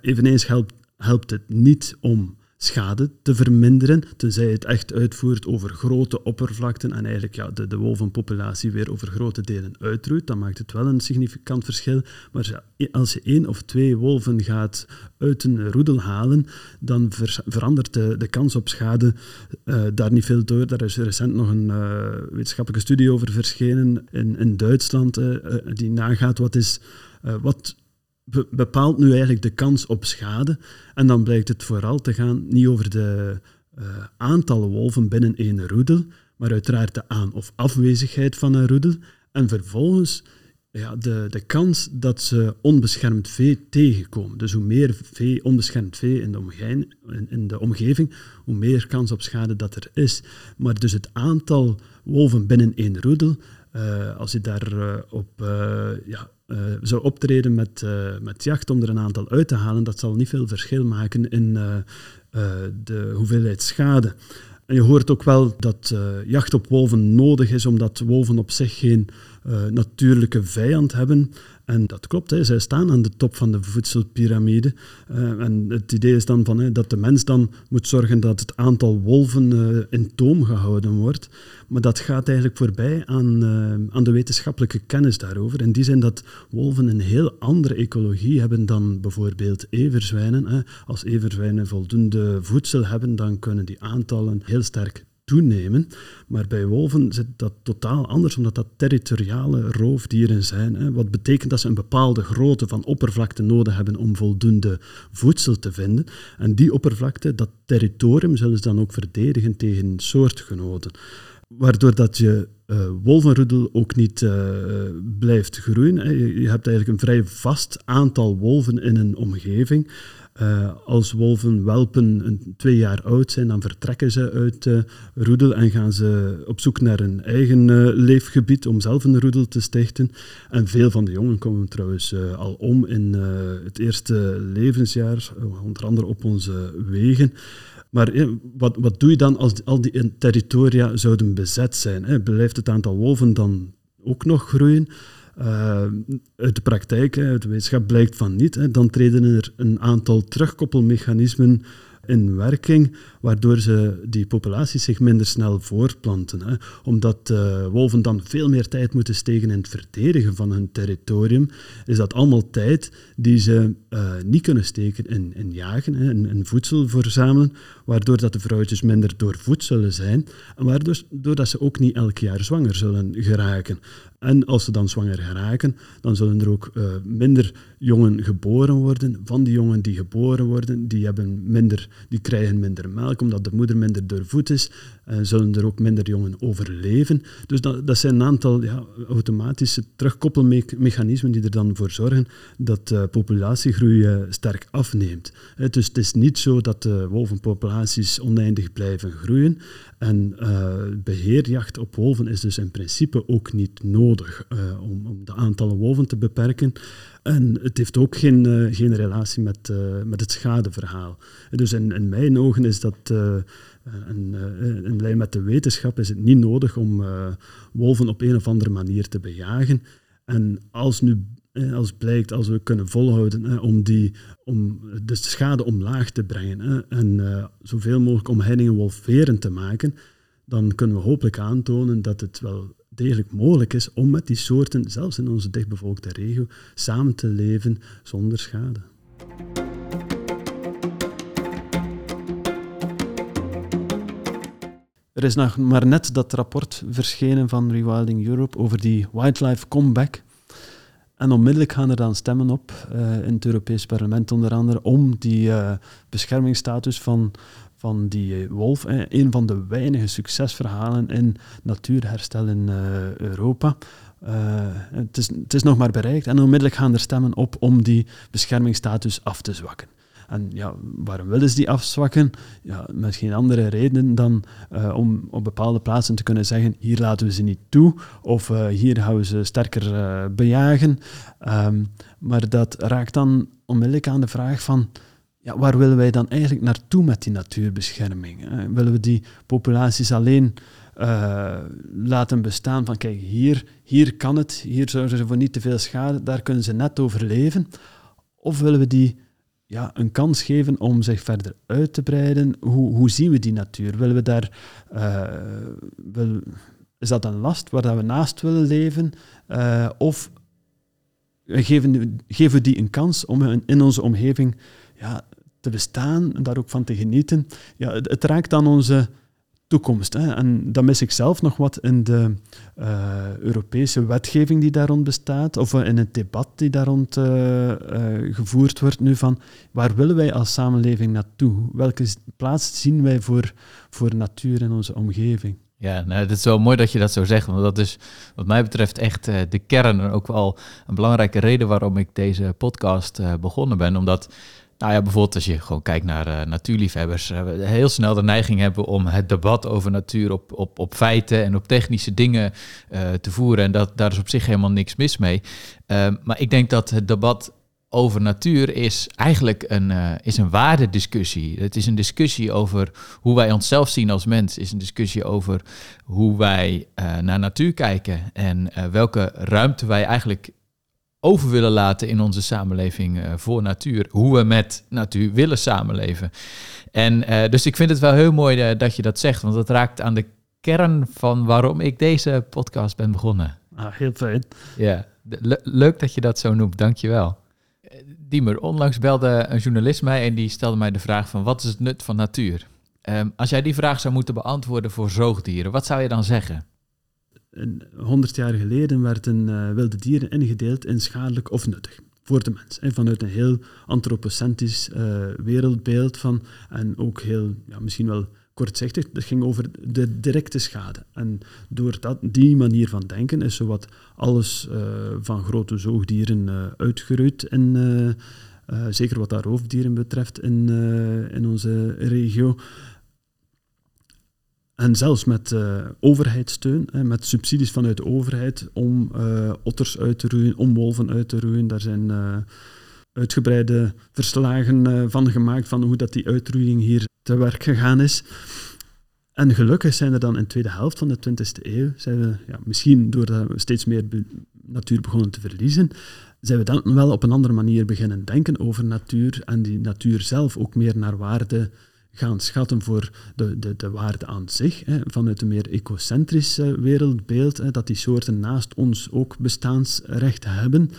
eveneens helpt, helpt het niet om schade te verminderen, tenzij het echt uitvoert over grote oppervlakten en eigenlijk ja, de, de wolvenpopulatie weer over grote delen uitroeit. Dan maakt het wel een significant verschil. Maar als je één of twee wolven gaat uit een roedel halen, dan verandert de, de kans op schade uh, daar niet veel door. Daar is recent nog een uh, wetenschappelijke studie over verschenen in, in Duitsland, uh, die nagaat wat is... wat bepaalt nu eigenlijk de kans op schade. En dan blijkt het vooral te gaan niet over de uh, aantallen wolven binnen één roedel, maar uiteraard de aan- of afwezigheid van een roedel. En vervolgens ja, de, de kans dat ze onbeschermd vee tegenkomen. Dus hoe meer vee, onbeschermd vee in de, omgeving, in, de omgeving, hoe meer kans op schade dat er is. Maar dus het aantal wolven binnen één roedel, uh, als je daarop op ja, zou optreden met, met jacht om er een aantal uit te halen, dat zal niet veel verschil maken in de hoeveelheid schade. En je hoort ook wel dat uh, jacht op wolven nodig is, omdat wolven op zich geen uh, natuurlijke vijand hebben. En dat klopt, hè. zij staan aan de top van de voedselpiramide. Uh, en het idee is dan van, hè, dat de mens dan moet zorgen dat het aantal wolven uh, in toom gehouden wordt. Maar dat gaat eigenlijk voorbij aan, uh, aan de wetenschappelijke kennis daarover. In die zin dat wolven een heel andere ecologie hebben dan bijvoorbeeld everzwijnen. Hè. Als everzwijnen voldoende voedsel hebben, dan kunnen die aantallen heel sterk toenemen. Maar bij wolven zit dat totaal anders, omdat dat territoriale roofdieren zijn. Hè, wat betekent dat ze een bepaalde grootte van oppervlakte nodig hebben om voldoende voedsel te vinden. En die oppervlakte, dat territorium, zullen ze dan ook verdedigen tegen soortgenoten. Waardoor dat je uh, ook niet uh, blijft groeien. Je hebt eigenlijk een vrij vast aantal wolven in een omgeving. Uh, als wolven welpen twee jaar oud zijn, dan vertrekken ze uit de roedel en gaan ze op zoek naar een eigen uh, leefgebied om zelf een roedel te stichten. En veel van de jongen komen trouwens al om in het eerste levensjaar, onder andere op onze wegen. Maar wat, wat doe je dan als al die territoria zouden bezet zijn? Hè? Blijft het aantal wolven dan ook nog groeien? Uh, uit de praktijk, uit de wetenschap blijkt van niet. Hè. Dan treden er een aantal terugkoppelmechanismen in werking, waardoor ze die populaties zich minder snel voortplanten. Hè. Omdat uh, wolven dan veel meer tijd moeten steken in het verdedigen van hun territorium, is dat allemaal tijd die ze uh, niet kunnen steken in, in jagen, hè, in, voedsel verzamelen, waardoor dat de vrouwtjes minder doorvoed zullen zijn en waardoor ze ook niet elk jaar zwanger zullen geraken. En als ze dan zwanger geraken, dan zullen er ook uh, minder jongen geboren worden. Van die jongen die geboren worden, die, hebben minder, die krijgen minder melk, omdat de moeder minder doorvoed is. Uh, zullen er ook minder jongen overleven. Dus dat, dat zijn een aantal ja, automatische terugkoppelmechanismen die er dan voor zorgen dat de populatiegroei uh, sterk afneemt. dus het is niet zo dat de wolvenpopulaties oneindig blijven groeien. En beheerjacht op wolven is dus in principe ook niet nodig nodig uh, om, om de aantallen wolven te beperken. En het heeft ook geen, uh, geen relatie met, uh, met het schadeverhaal. Dus in, in mijn ogen is dat, in, in lijn met de wetenschap, is het niet nodig om wolven op een of andere manier te bejagen. En als nu als blijkt, als we kunnen volhouden om, die, om de schade omlaag te brengen en zoveel mogelijk omheiningen wolveren te maken, dan kunnen we hopelijk aantonen dat het wel degelijk mogelijk is om met die soorten, zelfs in onze dichtbevolkte regio, samen te leven zonder schade. Er is nog maar net dat rapport verschenen van Rewilding Europe over die wildlife comeback. En onmiddellijk gaan er dan stemmen op uh, in het Europees Parlement, onder andere, om die uh, beschermingsstatus van van die wolf. Een van de weinige succesverhalen in natuurherstel in uh, Europa. Uh, het, is, het is nog maar bereikt en onmiddellijk gaan er stemmen op om die beschermingsstatus af te zwakken. En ja, waarom willen ze die afzwakken? Ja, met geen andere reden dan om op bepaalde plaatsen te kunnen zeggen, hier laten we ze niet toe, of hier gaan we ze sterker bejagen. Um, maar dat raakt dan onmiddellijk aan de vraag van, ja, waar willen wij dan eigenlijk naartoe met die natuurbescherming? Willen we die populaties alleen uh, laten bestaan van kijk, hier, hier kan het, hier zorgen ze voor niet te veel schade, daar kunnen ze net overleven? Of willen we die ja, een kans geven om zich verder uit te breiden? Hoe, hoe zien we die natuur? Willen we daar, uh, wil, is dat een last waar dat we naast willen leven? Uh, of geven, geven we die een kans om in onze omgeving ja, te bestaan en daar ook van te genieten, ja, het, raakt aan onze toekomst. Hè. En dat mis ik zelf nog wat in de uh, Europese wetgeving die daar rond bestaat, of in het debat die daar rond uh, gevoerd wordt nu van waar willen wij als samenleving naartoe? Welke plaats zien wij voor, voor natuur in onze omgeving? Ja, nou, het is wel mooi dat je dat zo zegt, want dat is wat mij betreft echt de kern en ook wel een belangrijke reden waarom ik deze podcast begonnen ben. Omdat, nou ja, bijvoorbeeld als je gewoon kijkt naar uh, natuurliefhebbers, heel snel de neiging hebben om het debat over natuur op, op, op feiten en op technische dingen te voeren. En dat, daar is op zich helemaal niks mis mee. Ehm, maar ik denk dat het debat over natuur is eigenlijk een, uh, is een waardediscussie. Het is een discussie over hoe wij onszelf zien als mens. Is een discussie over hoe wij uh, naar natuur kijken en uh, welke ruimte wij eigenlijk over willen laten in onze samenleving voor natuur. Hoe we met natuur willen samenleven. En dus ik vind het wel heel mooi dat je dat zegt, want dat raakt aan de kern van waarom ik deze podcast ben begonnen. Ah, heel fijn. Ja, le leuk dat je dat zo noemt. Dank je wel. Diemer, onlangs belde een journalist mij en die stelde mij de vraag van wat is het nut van natuur? Um, als jij die vraag zou moeten beantwoorden voor zoogdieren, wat zou je dan zeggen? Honderd jaar geleden werden uh, wilde dieren ingedeeld in schadelijk of nuttig voor de mens. En vanuit een heel antropocentrisch uh, wereldbeeld van, en ook heel, ja, misschien wel kortzichtig. Dat ging over de directe schade. En door dat, die manier van denken is zowat alles uh, van grote zoogdieren uitgeroeid. En, zeker wat daar roofdieren betreft in, in onze regio. En zelfs met overheidssteun, met subsidies vanuit de overheid om otters uit te roeien, om wolven uit te roeien. Daar zijn uitgebreide verslagen van gemaakt van hoe dat die uitroeiing hier te werk gegaan is. En gelukkig zijn er dan in de tweede helft van de 20e eeuw, zijn we, ja, misschien doordat we steeds meer natuur begonnen te verliezen, zijn we dan wel op een andere manier beginnen denken over natuur en die natuur zelf ook meer naar waarde gaan schatten voor de, de, de waarde aan zich, hè, vanuit een meer ecocentrisch wereldbeeld, hè, dat die soorten naast ons ook bestaansrecht hebben.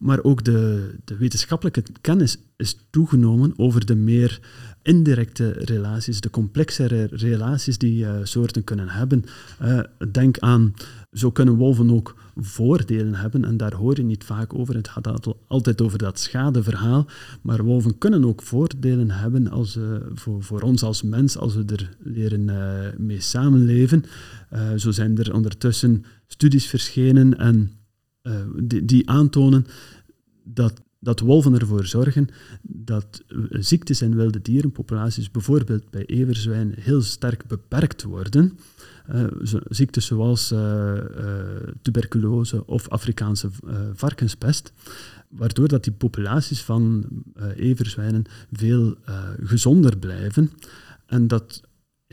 Maar ook de, de wetenschappelijke kennis is toegenomen over de meer indirecte relaties, de complexere relaties die uh, soorten kunnen hebben. Uh, denk aan, zo kunnen wolven ook voordelen hebben, en daar hoor je niet vaak over. Het gaat altijd over dat schadeverhaal, maar wolven kunnen ook voordelen hebben als, uh, voor, voor ons als mens, als we er leren mee samenleven. zo zijn er ondertussen studies verschenen en die aantonen dat dat wolven ervoor zorgen dat ziektes in wilde dierenpopulaties, bijvoorbeeld bij everzwijn, heel sterk beperkt worden. Uh, ziektes zoals uh, uh, tuberculose of Afrikaanse varkenspest, waardoor dat die populaties van everzwijnen veel gezonder blijven. En dat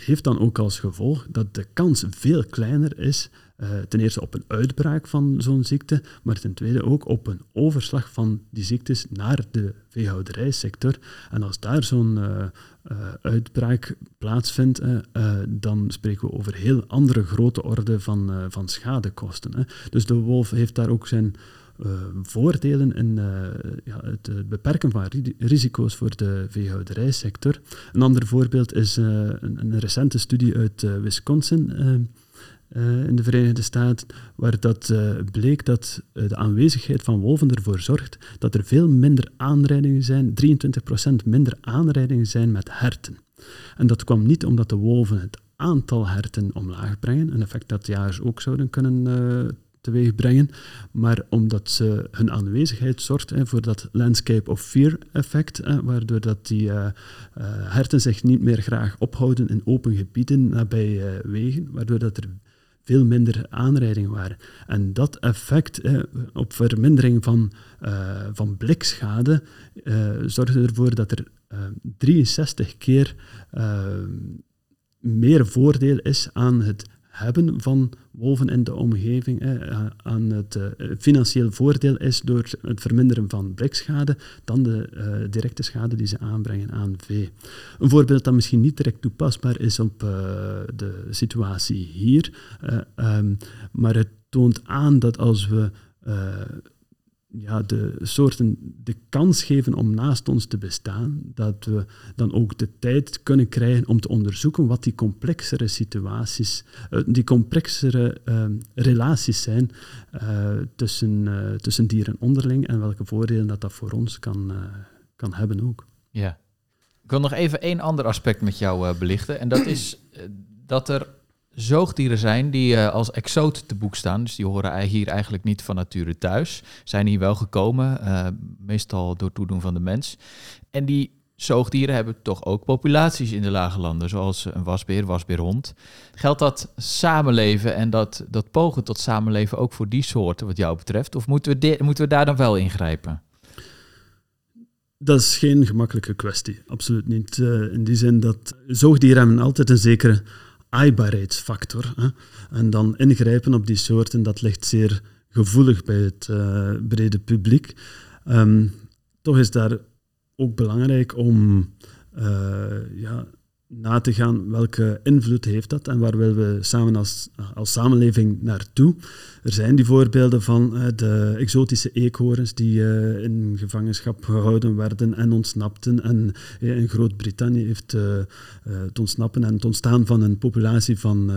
heeft dan ook als gevolg dat de kans veel kleiner is uh, ten eerste op een uitbraak van zo'n ziekte, maar ten tweede ook op een overslag van die ziektes naar de veehouderijsector. En als daar zo'n uh, uh, uitbraak plaatsvindt, dan spreken we over heel andere grote orde van, van schadekosten. Hè. Dus de wolf heeft daar ook zijn voordelen in ja, het beperken van risico's voor de veehouderijsector. Een ander voorbeeld is een, een, recente studie uit Wisconsin in de Verenigde Staten, waar dat bleek dat de aanwezigheid van wolven ervoor zorgt dat er veel minder aanrijdingen zijn, 23% minder aanrijdingen zijn met herten. En dat kwam niet omdat de wolven het aantal herten omlaag brengen, een effect dat jagers ook zouden kunnen teweeg brengen, maar omdat ze hun aanwezigheid zorgt hè, voor dat landscape of fear effect, waardoor dat die herten zich niet meer graag ophouden in open gebieden nabij wegen, waardoor dat er veel minder aanrijdingen waren. En dat effect eh, op vermindering van, van blikschade uh, zorgde ervoor dat er 63 keer meer voordeel is aan het hebben van wolven in de omgeving eh, aan het uh, financieel voordeel is door het verminderen van blikschade dan de uh, directe schade die ze aanbrengen aan vee. Een voorbeeld dat misschien niet direct toepasbaar is op de situatie hier, um, maar het toont aan dat als we ja, de soorten de kans geven om naast ons te bestaan, dat we dan ook de tijd kunnen krijgen om te onderzoeken wat die complexere situaties, uh, die complexere uh, relaties zijn uh, tussen, tussen dieren onderling en welke voordelen dat dat voor ons kan, kan hebben ook. Ja. Ik wil nog even één ander aspect met jou belichten en dat is dat er zoogdieren zijn die uh, als exoot te boek staan. Dus die horen hier eigenlijk niet van nature thuis. Zijn hier wel gekomen, uh, meestal door toedoen van de mens. En die zoogdieren hebben toch ook populaties in de lage landen, zoals een wasbeer, wasbeerhond. Geldt dat samenleven en dat, dat pogen tot samenleven ook voor die soorten wat jou betreft? Of moeten we, moeten we daar dan wel ingrijpen? Dat is geen gemakkelijke kwestie, absoluut niet. Uh, in die zin dat zoogdieren hebben altijd een zekere aaibaarheidsfactor. Hè? En dan ingrijpen op die soorten, dat ligt zeer gevoelig bij het uh, brede publiek. Um, toch is daar ook belangrijk om uh, ja, na te gaan welke invloed heeft dat en waar willen we samen als, als samenleving naartoe. Er zijn die voorbeelden van uh, de exotische eekhoorns die uh, in gevangenschap gehouden werden en ontsnapten. En in Groot-Brittannië heeft het ontsnappen en het ontstaan van een populatie van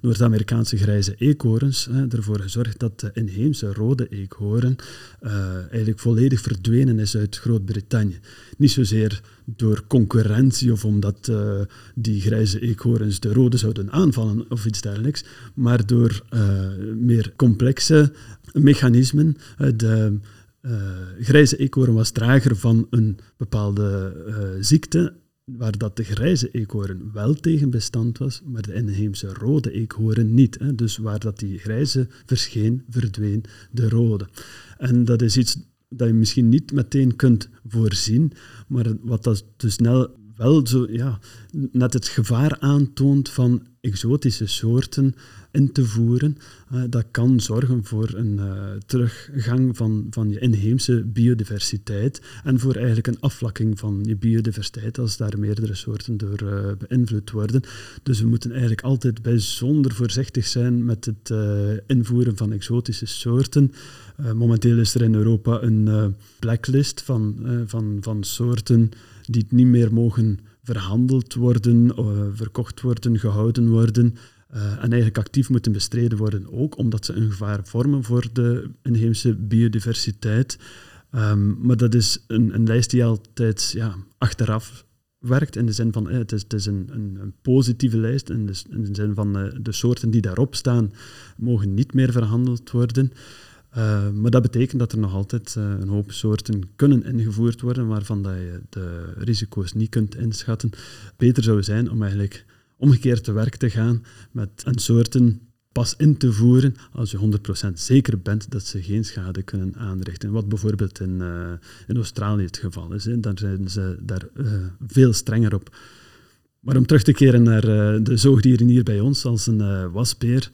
Noord-Amerikaanse grijze eekhoorns ervoor gezorgd dat de inheemse rode eekhoorn eigenlijk volledig verdwenen is uit Groot-Brittannië. Niet zozeer door concurrentie of omdat uh, die grijze eekhoorns de rode zouden aanvallen of iets dergelijks, maar door uh, meer complexe mechanismen. de grijze eekhoorn was drager van een bepaalde ziekte waar dat de grijze eekhoorn wel tegen bestand was, maar de inheemse rode eekhoorn niet. Hè. Dus waar dat die grijze verscheen, verdween de rode. En dat is iets dat je misschien niet meteen kunt voorzien, maar wat dat dus snel wel zo, ja, net het gevaar aantoont van exotische soorten in te voeren. Uh, dat kan zorgen voor een uh, teruggang van, van je inheemse biodiversiteit en voor eigenlijk een afvlakking van je biodiversiteit als daar meerdere soorten door uh, beïnvloed worden. Dus we moeten eigenlijk altijd bijzonder voorzichtig zijn met het invoeren van exotische soorten. momenteel is er in Europa een blacklist van, van, van soorten die niet meer mogen verhandeld worden, verkocht worden, gehouden worden. Uh, en eigenlijk actief moeten bestreden worden, ook omdat ze een gevaar vormen voor de inheemse biodiversiteit. Um, maar dat is een, een, lijst die altijd ja, achteraf werkt, in de zin van eh, het, is, een, een, een, positieve lijst, in de, in de zin van de soorten die daarop staan mogen niet meer verhandeld worden. Uh, maar dat betekent dat er nog altijd uh, een hoop soorten kunnen ingevoerd worden waarvan dat je de risico's niet kunt inschatten. Beter zou zijn om eigenlijk omgekeerd te werk te gaan met een soorten pas in te voeren als je 100% zeker bent dat ze geen schade kunnen aanrichten. Wat bijvoorbeeld in, uh, in Australië het geval is. Hè. Daar zijn ze daar veel strenger op. Maar om terug te keren naar uh, de zoogdieren hier bij ons, als een wasbeer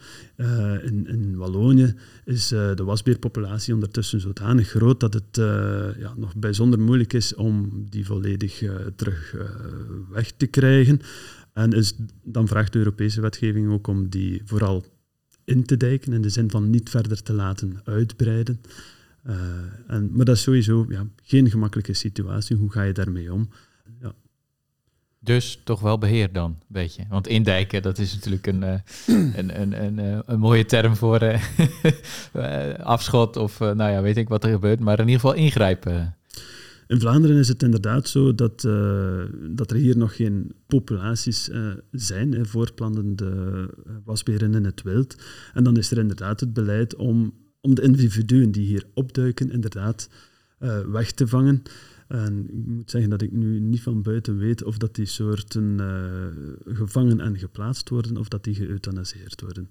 in, in Wallonië, is de wasbeerpopulatie ondertussen zodanig groot dat het ja, nog bijzonder moeilijk is om die volledig terug weg te krijgen. En is, dan vraagt de Europese wetgeving ook om die vooral in te dijken, in de zin van niet verder te laten uitbreiden. En, maar dat is sowieso ja, geen gemakkelijke situatie. Hoe ga je daarmee om? Ja. Dus toch wel beheer dan, weet je. Want indijken, dat is natuurlijk een, uh, (clears throat) een, een, een, uh, een, mooie term voor (laughs) afschot of nou ja, weet ik wat er gebeurt. Maar in ieder geval ingrijpen. In Vlaanderen is het inderdaad zo dat, uh, dat er hier nog geen populaties uh, zijn, hè, uh, wasberen in het wild. En dan is er inderdaad het beleid om, om de individuen die hier opduiken, inderdaad weg te vangen. En ik moet zeggen dat ik nu niet van buiten weet of dat die soorten gevangen en geplaatst worden of dat die geëuthanaseerd worden.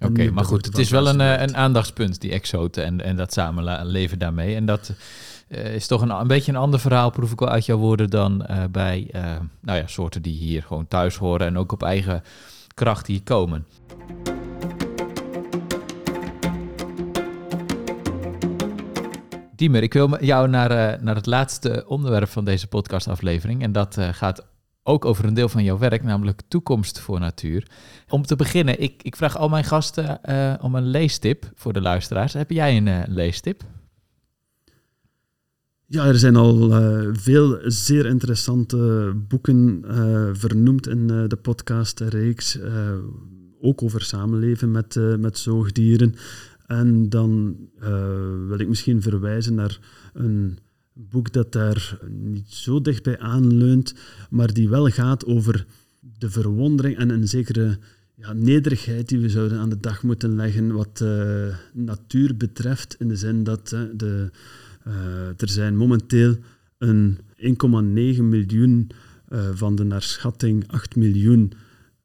Oké, maar goed, het is wel een, een aandachtspunt, die exoten en, en dat samenleven daarmee. En dat uh, is toch een, een beetje een ander verhaal, proef ik wel uit jouw woorden, dan uh, bij nou ja, soorten die hier gewoon thuis horen en ook op eigen kracht hier komen. Diemer, ik wil jou naar, naar het laatste onderwerp van deze podcastaflevering. En dat gaat ook over een deel van jouw werk, namelijk toekomst voor natuur. Om te beginnen, ik, ik vraag al mijn gasten om een leestip voor de luisteraars. Heb jij een leestip? Ja, er zijn al veel zeer interessante boeken vernoemd in de podcastreeks. ook over samenleven met, met zoogdieren. En dan wil ik misschien verwijzen naar een boek dat daar niet zo dichtbij aanleunt, maar die wel gaat over de verwondering en een zekere ja, nederigheid die we zouden aan de dag moeten leggen wat uh, natuur betreft. In de zin dat de, er zijn momenteel een 1,9 miljoen van de naar schatting 8 miljoen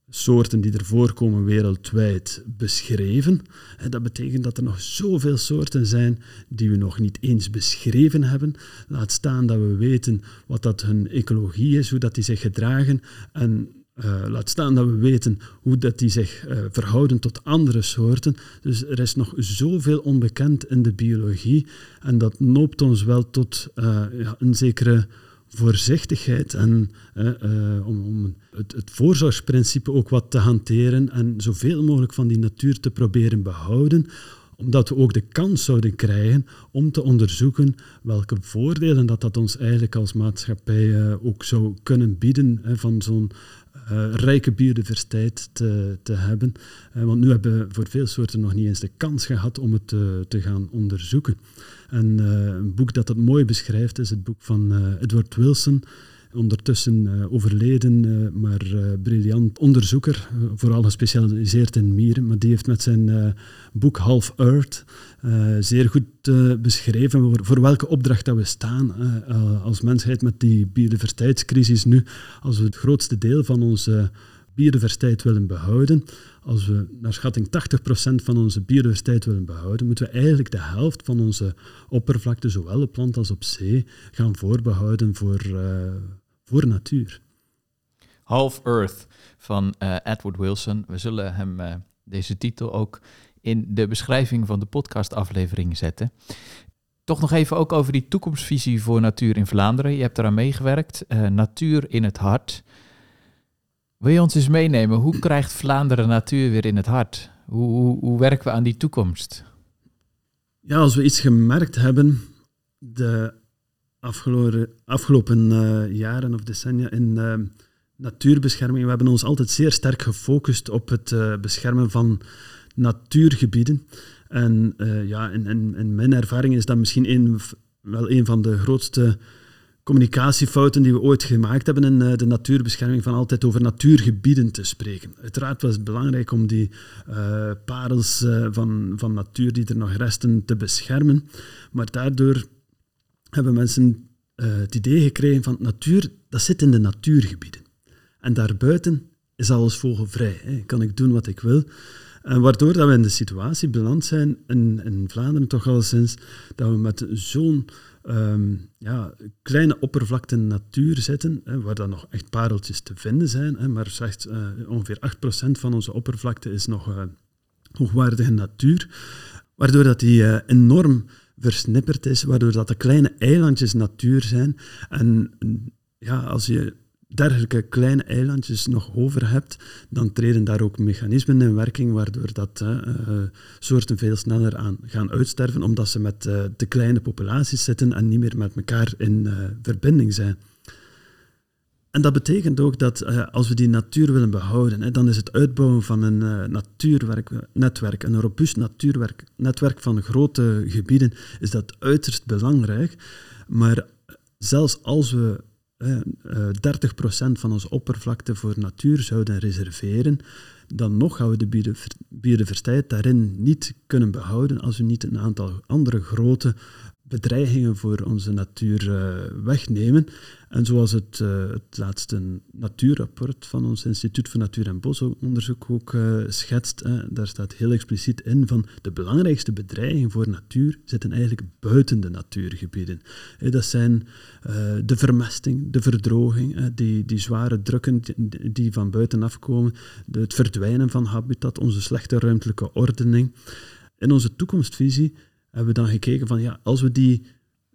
soorten die er voorkomen wereldwijd beschreven. Dat betekent dat er nog zoveel soorten zijn die we nog niet eens beschreven hebben. Laat staan dat we weten wat dat hun ecologie is, hoe dat die zich gedragen en uh, laat staan dat we weten hoe dat die zich uh, verhouden tot andere soorten. Dus er is nog zoveel onbekend in de biologie en dat noopt ons wel tot uh, ja, een zekere voorzichtigheid en om, om het, het, voorzorgsprincipe ook wat te hanteren en zoveel mogelijk van die natuur te proberen behouden, omdat we ook de kans zouden krijgen om te onderzoeken welke voordelen dat, dat ons eigenlijk als maatschappij ook zou kunnen bieden van zo'n uh, rijke biodiversiteit te, te hebben. Uh, want nu hebben we voor veel soorten nog niet eens de kans gehad om het te, te gaan onderzoeken. En een boek dat dat mooi beschrijft is het boek van Edward Wilson, ondertussen overleden, maar uh, briljant onderzoeker, vooral gespecialiseerd in mieren. Maar die heeft met zijn boek Half Earth zeer goed beschreven voor, voor, welke opdracht dat we staan als mensheid met die biodiversiteitscrisis nu. Als we het grootste deel van onze biodiversiteit willen behouden, als we naar schatting 80% van onze biodiversiteit willen behouden, moeten we eigenlijk de helft van onze oppervlakte, zowel op land als op zee, gaan voorbehouden voor, uh, voor natuur. Half Earth van uh, Edward Wilson. We zullen hem uh, deze titel ook in de beschrijving van de podcastaflevering zetten. Toch nog even ook over die toekomstvisie voor natuur in Vlaanderen. Je hebt eraan meegewerkt. natuur in het hart. Wil je ons eens meenemen? Hoe krijgt Vlaanderen natuur weer in het hart? Hoe, hoe, hoe werken we aan die toekomst? Ja, als we iets gemerkt hebben de afgelopen, afgelopen uh, jaren of decennia in uh, natuurbescherming, we hebben ons altijd zeer sterk gefocust op het beschermen van natuurgebieden. En ja, in, in, in, mijn ervaring is dat misschien wel een van de grootste communicatiefouten die we ooit gemaakt hebben in eh, de natuurbescherming, van altijd over natuurgebieden te spreken. Uiteraard was het belangrijk om die uh, parels uh, van, van natuur die er nog resten te beschermen, maar daardoor hebben mensen het idee gekregen van natuur, dat zit in de natuurgebieden. En daarbuiten is alles vogelvrij. Hè. Kan ik doen wat ik wil. En waardoor dat we in de situatie beland zijn in, Vlaanderen toch al sinds dat we met zo'n um, ja, kleine oppervlakte natuur zitten, hè, waar dan nog echt pareltjes te vinden zijn, hè, maar slechts uh, ongeveer 8% van onze oppervlakte is nog uh, hoogwaardige natuur, waardoor dat die uh, enorm versnipperd is, waardoor dat de kleine eilandjes natuur zijn. En ja, als je dergelijke kleine eilandjes nog over hebt, dan treden daar ook mechanismen in werking waardoor dat uh, soorten veel sneller aan gaan uitsterven, omdat ze met uh, de kleine populaties zitten en niet meer met elkaar in verbinding zijn. En dat betekent ook dat als we die natuur willen behouden, hè, dan is het uitbouwen van een natuurnetwerk, een robuust natuurnetwerk van grote gebieden, is dat uiterst belangrijk. Maar zelfs als we 30% eh, van onze oppervlakte voor natuur zouden reserveren, dan nog gaan we de biodiversiteit daarin niet kunnen behouden als we niet een aantal andere grote bedreigingen voor onze natuur uh, wegnemen. En zoals het, uh, het laatste natuurrapport van ons Instituut voor Natuur- en Bosonderzoek ook uh, schetst, daar staat heel expliciet in van de belangrijkste bedreigingen voor natuur zitten eigenlijk buiten de natuurgebieden. dat zijn de vermesting, de verdroging, die, die zware drukken die, die van buitenaf komen, het verdwijnen van habitat, onze slechte ruimtelijke ordening. In onze toekomstvisie hebben we dan gekeken van ja, als we die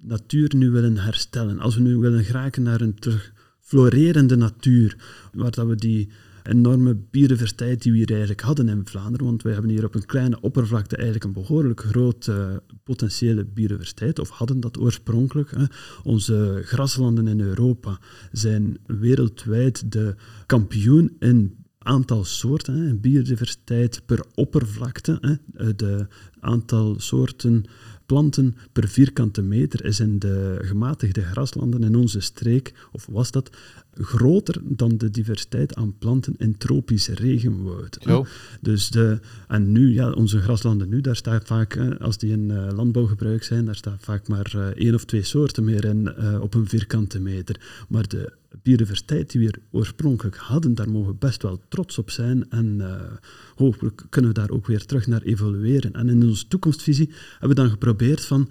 natuur nu willen herstellen, als we nu willen geraken naar een terug florerende natuur, waar dat we die enorme biodiversiteit die we hier eigenlijk hadden in Vlaanderen, want wij hebben hier op een kleine oppervlakte eigenlijk een behoorlijk grote potentiële biodiversiteit, of hadden dat oorspronkelijk. Hè. Onze graslanden in Europa zijn wereldwijd de kampioen in aantal soorten, hè, biodiversiteit per oppervlakte, hè, de aantal soorten planten per vierkante meter is in de gematigde graslanden in onze streek, of was dat, groter dan de diversiteit aan planten in tropische regenwoud. Zo. Dus de, en nu, ja, onze graslanden nu, daar staat vaak, als die in uh, landbouwgebruik zijn, daar staat vaak maar uh, één of twee soorten meer in uh, op een vierkante meter. Maar de biodiversiteit die we oorspronkelijk hadden, daar mogen we best wel trots op zijn. En hopelijk kunnen we daar ook weer terug naar evolueren. En in onze toekomstvisie hebben we dan geprobeerd van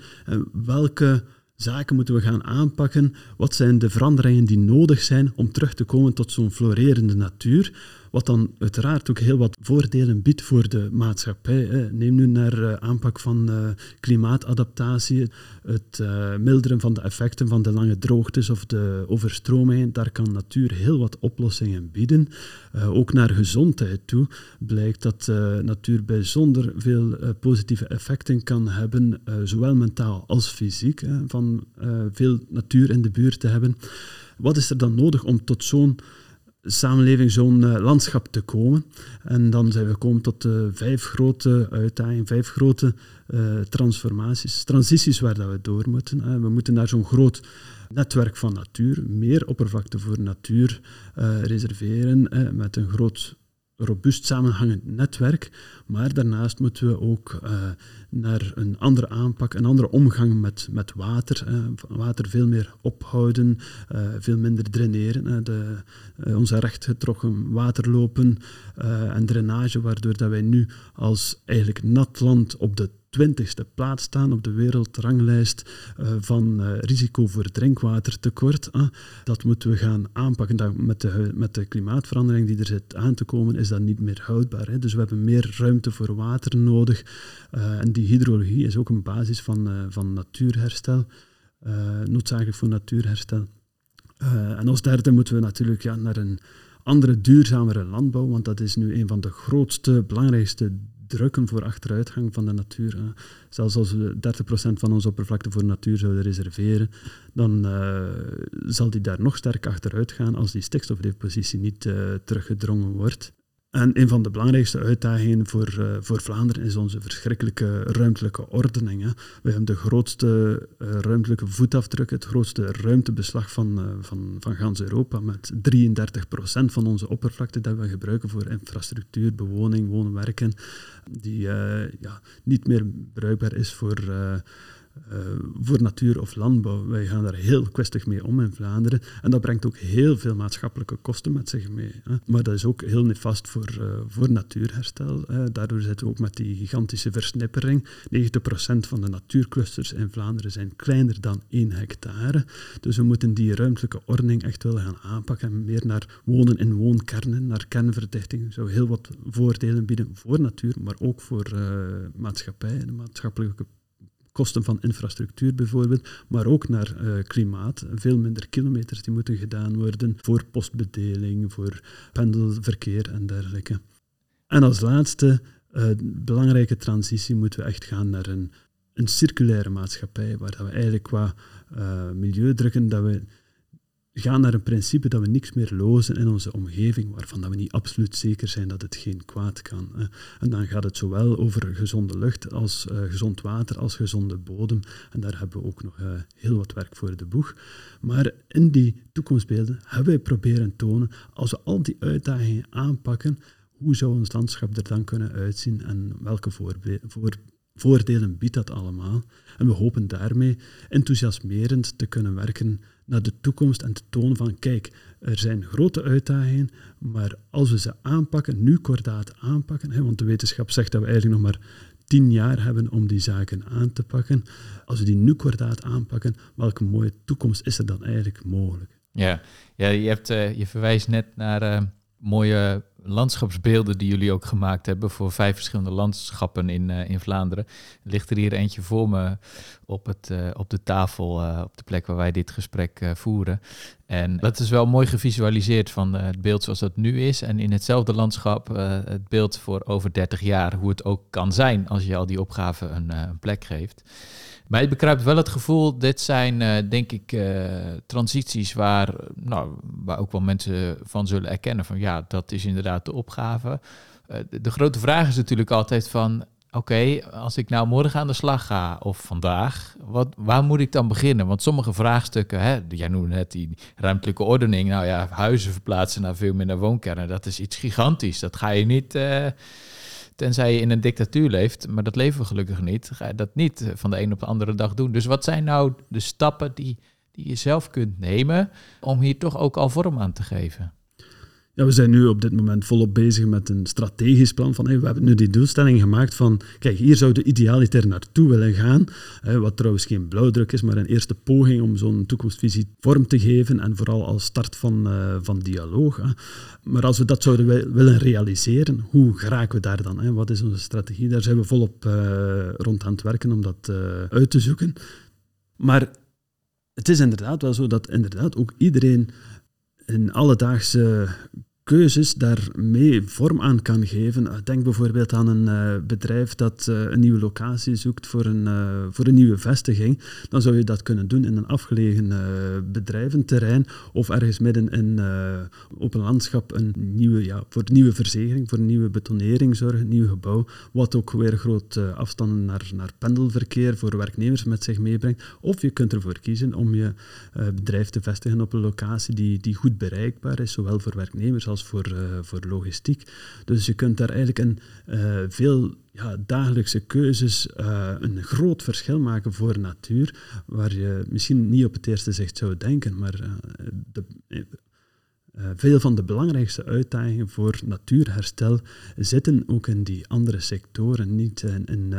welke zaken moeten we gaan aanpakken? Wat zijn de veranderingen die nodig zijn om terug te komen tot zo'n florerende natuur? Wat dan uiteraard ook heel wat voordelen biedt voor de maatschappij. Neem nu naar uh, aanpak van uh, klimaatadaptatie, het uh, milderen van de effecten van de lange droogtes of de overstromingen. Daar kan natuur heel wat oplossingen bieden. ook naar gezondheid toe blijkt dat natuur bijzonder veel positieve effecten kan hebben, zowel mentaal als fysiek, van veel natuur in de buurt te hebben. Wat is er dan nodig om tot zo'n samenleving, zo'n uh, landschap te komen. En dan zijn we gekomen tot uh, vijf grote uitdagingen, vijf grote uh, transformaties, transities waar dat we door moeten. we moeten naar zo'n groot netwerk van natuur, meer oppervlakte voor natuur reserveren, met een groot robuust samenhangend netwerk. Maar daarnaast moeten we ook uh, naar een andere aanpak, een andere omgang met, met water. Uh, water veel meer ophouden, uh, veel minder draineren. de, onze rechtgetrokken waterlopen en drainage, waardoor dat wij nu als eigenlijk nat land op de twintigste plaats staan op de wereldranglijst uh, van uh, risico voor drinkwatertekort. Dat moeten we gaan aanpakken. Dat met, de, met de klimaatverandering die er zit aan te komen, is dat niet meer houdbaar. Hè. Dus we hebben meer ruimte voor water nodig. en die hydrologie is ook een basis van, van natuurherstel, noodzakelijk voor natuurherstel. en als derde moeten we natuurlijk ja, naar een andere, duurzamere landbouw, want dat is nu een van de grootste, belangrijkste drukken voor achteruitgang van de natuur. Zelfs als we 30% van onze oppervlakte voor natuur zouden reserveren, dan uh, zal die daar nog sterk achteruit gaan als die stikstofdepositie niet uh, teruggedrongen wordt. En een van de belangrijkste uitdagingen voor, uh, voor Vlaanderen is onze verschrikkelijke ruimtelijke ordening. Hè. We hebben de grootste uh, ruimtelijke voetafdruk, het grootste ruimtebeslag van, uh, van, van gans Europa, met 33% van onze oppervlakte dat we gebruiken voor infrastructuur, bewoning, wonen, werken, die ja, niet meer bruikbaar is voor uh, voor natuur of landbouw. Wij gaan daar heel kwestig mee om in Vlaanderen. En dat brengt ook heel veel maatschappelijke kosten met zich mee. Hè. Maar dat is ook heel nefast voor, uh, voor natuurherstel. Daardoor zitten we ook met die gigantische versnippering. 90% van de natuurclusters in Vlaanderen zijn kleiner dan 1 hectare. Dus we moeten die ruimtelijke ordening echt wel gaan aanpakken. En meer naar wonen in woonkernen, naar kernverdichting. zou heel wat voordelen bieden voor natuur, maar ook voor uh, maatschappij en maatschappelijke kosten van infrastructuur bijvoorbeeld, maar ook naar uh, klimaat. Veel minder kilometers die moeten gedaan worden voor postbedeling, voor pendelverkeer en dergelijke. En als laatste, uh, belangrijke transitie, moeten we echt gaan naar een, een circulaire maatschappij, waar we eigenlijk qua uh, milieudrukken, dat we gaan naar een principe dat we niks meer lozen in onze omgeving, waarvan dat we niet absoluut zeker zijn dat het geen kwaad kan. En dan gaat het zowel over gezonde lucht als uh, gezond water, als gezonde bodem. En daar hebben we ook nog uh, heel wat werk voor de boeg. Maar in die toekomstbeelden hebben wij proberen tonen, als we al die uitdagingen aanpakken, hoe zou ons landschap er dan kunnen uitzien en welke voor, voor, voordelen biedt dat allemaal? En we hopen daarmee enthousiasmerend te kunnen werken naar de toekomst en te tonen van, kijk, er zijn grote uitdagingen, maar als we ze aanpakken, nu kordaat aanpakken, hè, want de wetenschap zegt dat we eigenlijk nog maar tien jaar hebben om die zaken aan te pakken. Als we die nu kordaat aanpakken, welke mooie toekomst is er dan eigenlijk mogelijk? Ja, ja je, hebt, uh, je verwijst net naar uh, mooie landschapsbeelden die jullie ook gemaakt hebben voor vijf verschillende landschappen in, uh, in Vlaanderen. Er ligt er hier eentje voor me op, het, uh, op de tafel, uh, op de plek waar wij dit gesprek voeren. En dat is wel mooi gevisualiseerd van het beeld zoals dat nu is. En in hetzelfde landschap het beeld voor over 30 jaar, hoe het ook kan zijn als je al die opgaven een, een plek geeft. Mij bekruipt wel het gevoel, dit zijn uh, denk ik uh, transities waar, nou, waar ook wel mensen van zullen erkennen van ja, dat is inderdaad de opgave. Uh, de, grote vraag is natuurlijk altijd van oké, als ik nou morgen aan de slag ga of vandaag, wat, waar moet ik dan beginnen? Want sommige vraagstukken, hè, jij noemde net die ruimtelijke ordening, nou ja, huizen verplaatsen naar veel minder woonkernen, dat is iets gigantisch. Dat ga je niet, tenzij je in een dictatuur leeft, maar dat leven we gelukkig niet, ga je dat niet van de een op de andere dag doen. Dus wat zijn nou de stappen die, die je zelf kunt nemen om hier toch ook al vorm aan te geven? We zijn nu op dit moment volop bezig met een strategisch plan. Van, we hebben nu die doelstelling gemaakt van, kijk, hier zouden we idealiter naartoe willen gaan. wat trouwens geen blauwdruk is, maar een eerste poging om zo'n toekomstvisie vorm te geven. En vooral als start van, uh, van dialoog. Hè. Maar als we dat zouden willen realiseren, hoe geraken we daar dan? Hè? Wat is onze strategie? Daar zijn we volop uh, rond aan het werken om dat uh, uit te zoeken. Maar het is inderdaad wel zo dat inderdaad ook iedereen in alledaagse keuzes daarmee vorm aan kan geven. Eh, denk bijvoorbeeld aan een uh, bedrijf dat uh, een nieuwe locatie zoekt voor een, voor een nieuwe vestiging. Dan zou je dat kunnen doen in een afgelegen bedrijventerrein of ergens midden in open landschap een nieuwe, ja, voor een nieuwe verzekering, voor een nieuwe betonering zorgen, een nieuw gebouw, wat ook weer grote afstanden naar, naar pendelverkeer voor werknemers met zich meebrengt. Of je kunt ervoor kiezen om je bedrijf te vestigen op een locatie die, die goed bereikbaar is, zowel voor werknemers als voor, uh, voor logistiek. Dus je kunt daar eigenlijk een uh, veel ja, dagelijkse keuzes uh, een groot verschil maken voor natuur, waar je misschien niet op het eerste zicht zou denken, maar de, veel van de belangrijkste uitdagingen voor natuurherstel zitten ook in die andere sectoren, niet in, in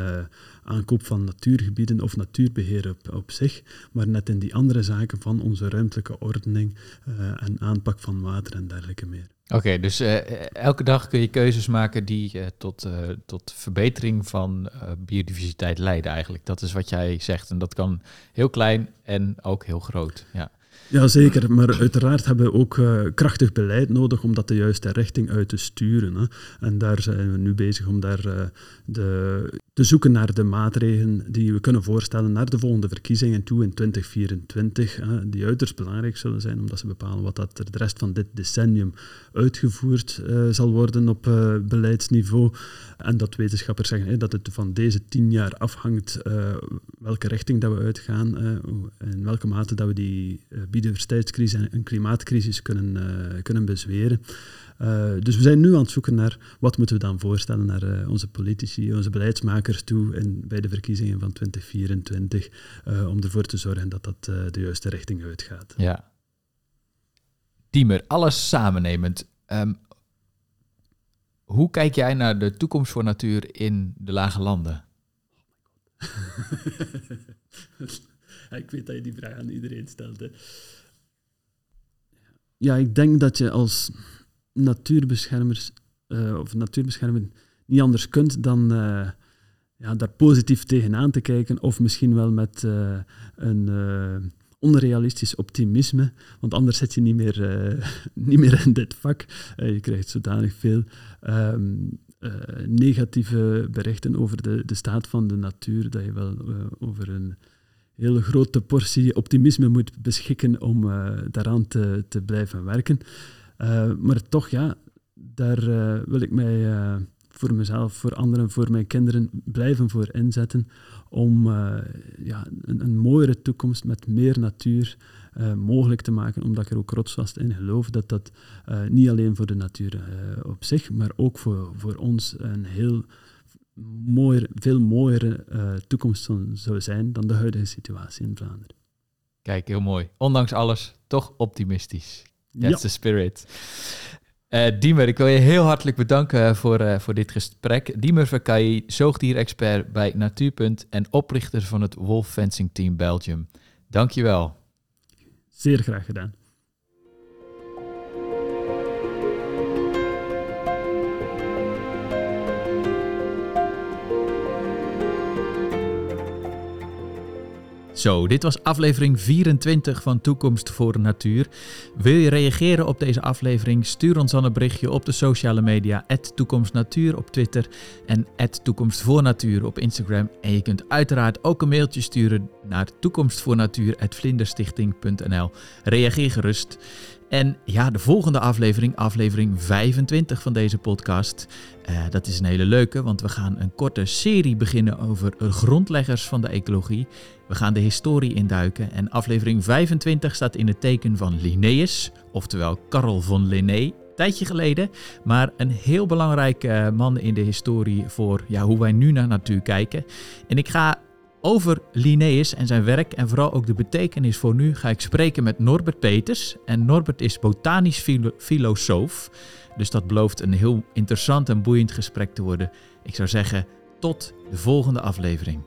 aankoop van natuurgebieden of natuurbeheer op, op zich, maar net in die andere zaken van onze ruimtelijke ordening en aanpak van water en dergelijke meer. Oké, dus uh, elke dag kun je keuzes maken die uh, tot, tot verbetering van biodiversiteit leiden eigenlijk. Dat is wat jij zegt en dat kan heel klein en ook heel groot. Ja. Ja, zeker. Maar uiteraard hebben we ook uh, krachtig beleid nodig om dat de juiste richting uit te sturen. Hè. En daar zijn we nu bezig om daar uh, de, te zoeken naar de maatregelen die we kunnen voorstellen naar de volgende verkiezingen toe in 2024, hè, die uiterst belangrijk zullen zijn, omdat ze bepalen wat dat er de rest van dit decennium uitgevoerd uh, zal worden op beleidsniveau. En dat wetenschappers zeggen dat het van deze tien jaar afhangt welke richting dat we uitgaan, in welke mate dat we die biodiversiteitscrisis en een klimaatcrisis kunnen, uh, kunnen bezweren. Uh, dus we zijn nu aan het zoeken naar wat moeten we dan voorstellen naar uh, onze politici, onze beleidsmakers toe in, bij de verkiezingen van 2024, om ervoor te zorgen dat dat de juiste richting uitgaat. Ja. Diemer, alles samennemend. Um, hoe kijk jij naar de toekomst voor natuur in de lage landen? (laughs) ik weet dat je die vraag aan iedereen stelt. Hè. Ja, ik denk dat je als natuurbeschermers uh, of natuurbeschermer niet anders kunt dan uh, ja, daar positief tegenaan te kijken, of misschien wel met uh, een onrealistisch optimisme, want anders zit je niet meer, (laughs) niet meer in dit vak. je krijgt zodanig veel um, negatieve berichten over de, de staat van de natuur, dat je wel over een hele grote portie optimisme moet beschikken om uh, daaraan te, te blijven werken. Uh, maar toch, ja, daar uh, wil ik mij voor mezelf, voor anderen, voor mijn kinderen blijven voor inzetten om ja, een, een, mooiere toekomst met meer natuur mogelijk te maken, omdat ik er ook rotsvast in geloof dat dat niet alleen voor de natuur op zich, maar ook voor, voor ons een heel mooier, veel mooiere uh, toekomst zou zijn dan de huidige situatie in Vlaanderen. Kijk, heel mooi. Ondanks alles, toch optimistisch. That's the spirit. Uh, Diemer, ik wil je heel hartelijk bedanken voor, uh, voor dit gesprek. Diemer Verkay, zoogdierexpert bij Natuurpunt en oprichter van het Wolf Fencing Team Belgium. Dankjewel. Zeer graag gedaan. Zo, dit was aflevering 24 van Toekomst voor Natuur. Wil je reageren op deze aflevering? Stuur ons dan een berichtje op de sociale media, toekomstnatuur op Twitter en toekomstvoornatuur op Instagram. En je kunt uiteraard ook een mailtje sturen naar toekomstvoornatuur.vlinderstichting.nl. Reageer gerust. En ja, de volgende aflevering, aflevering 25 van deze podcast. Uh, dat is een hele leuke, want we gaan een korte serie beginnen over grondleggers van de ecologie. We gaan de historie induiken en aflevering 25 staat in het teken van Linnaeus, oftewel Carl von Linné. Tijdje geleden, maar een heel belangrijke man in de historie voor ja, hoe wij nu naar natuur kijken. En ik ga over Linnaeus en zijn werk en vooral ook de betekenis voor nu ga ik spreken met Norbert Peters. En Norbert is botanisch filosoof, dus dat belooft een heel interessant en boeiend gesprek te worden. Ik zou zeggen, tot de volgende aflevering.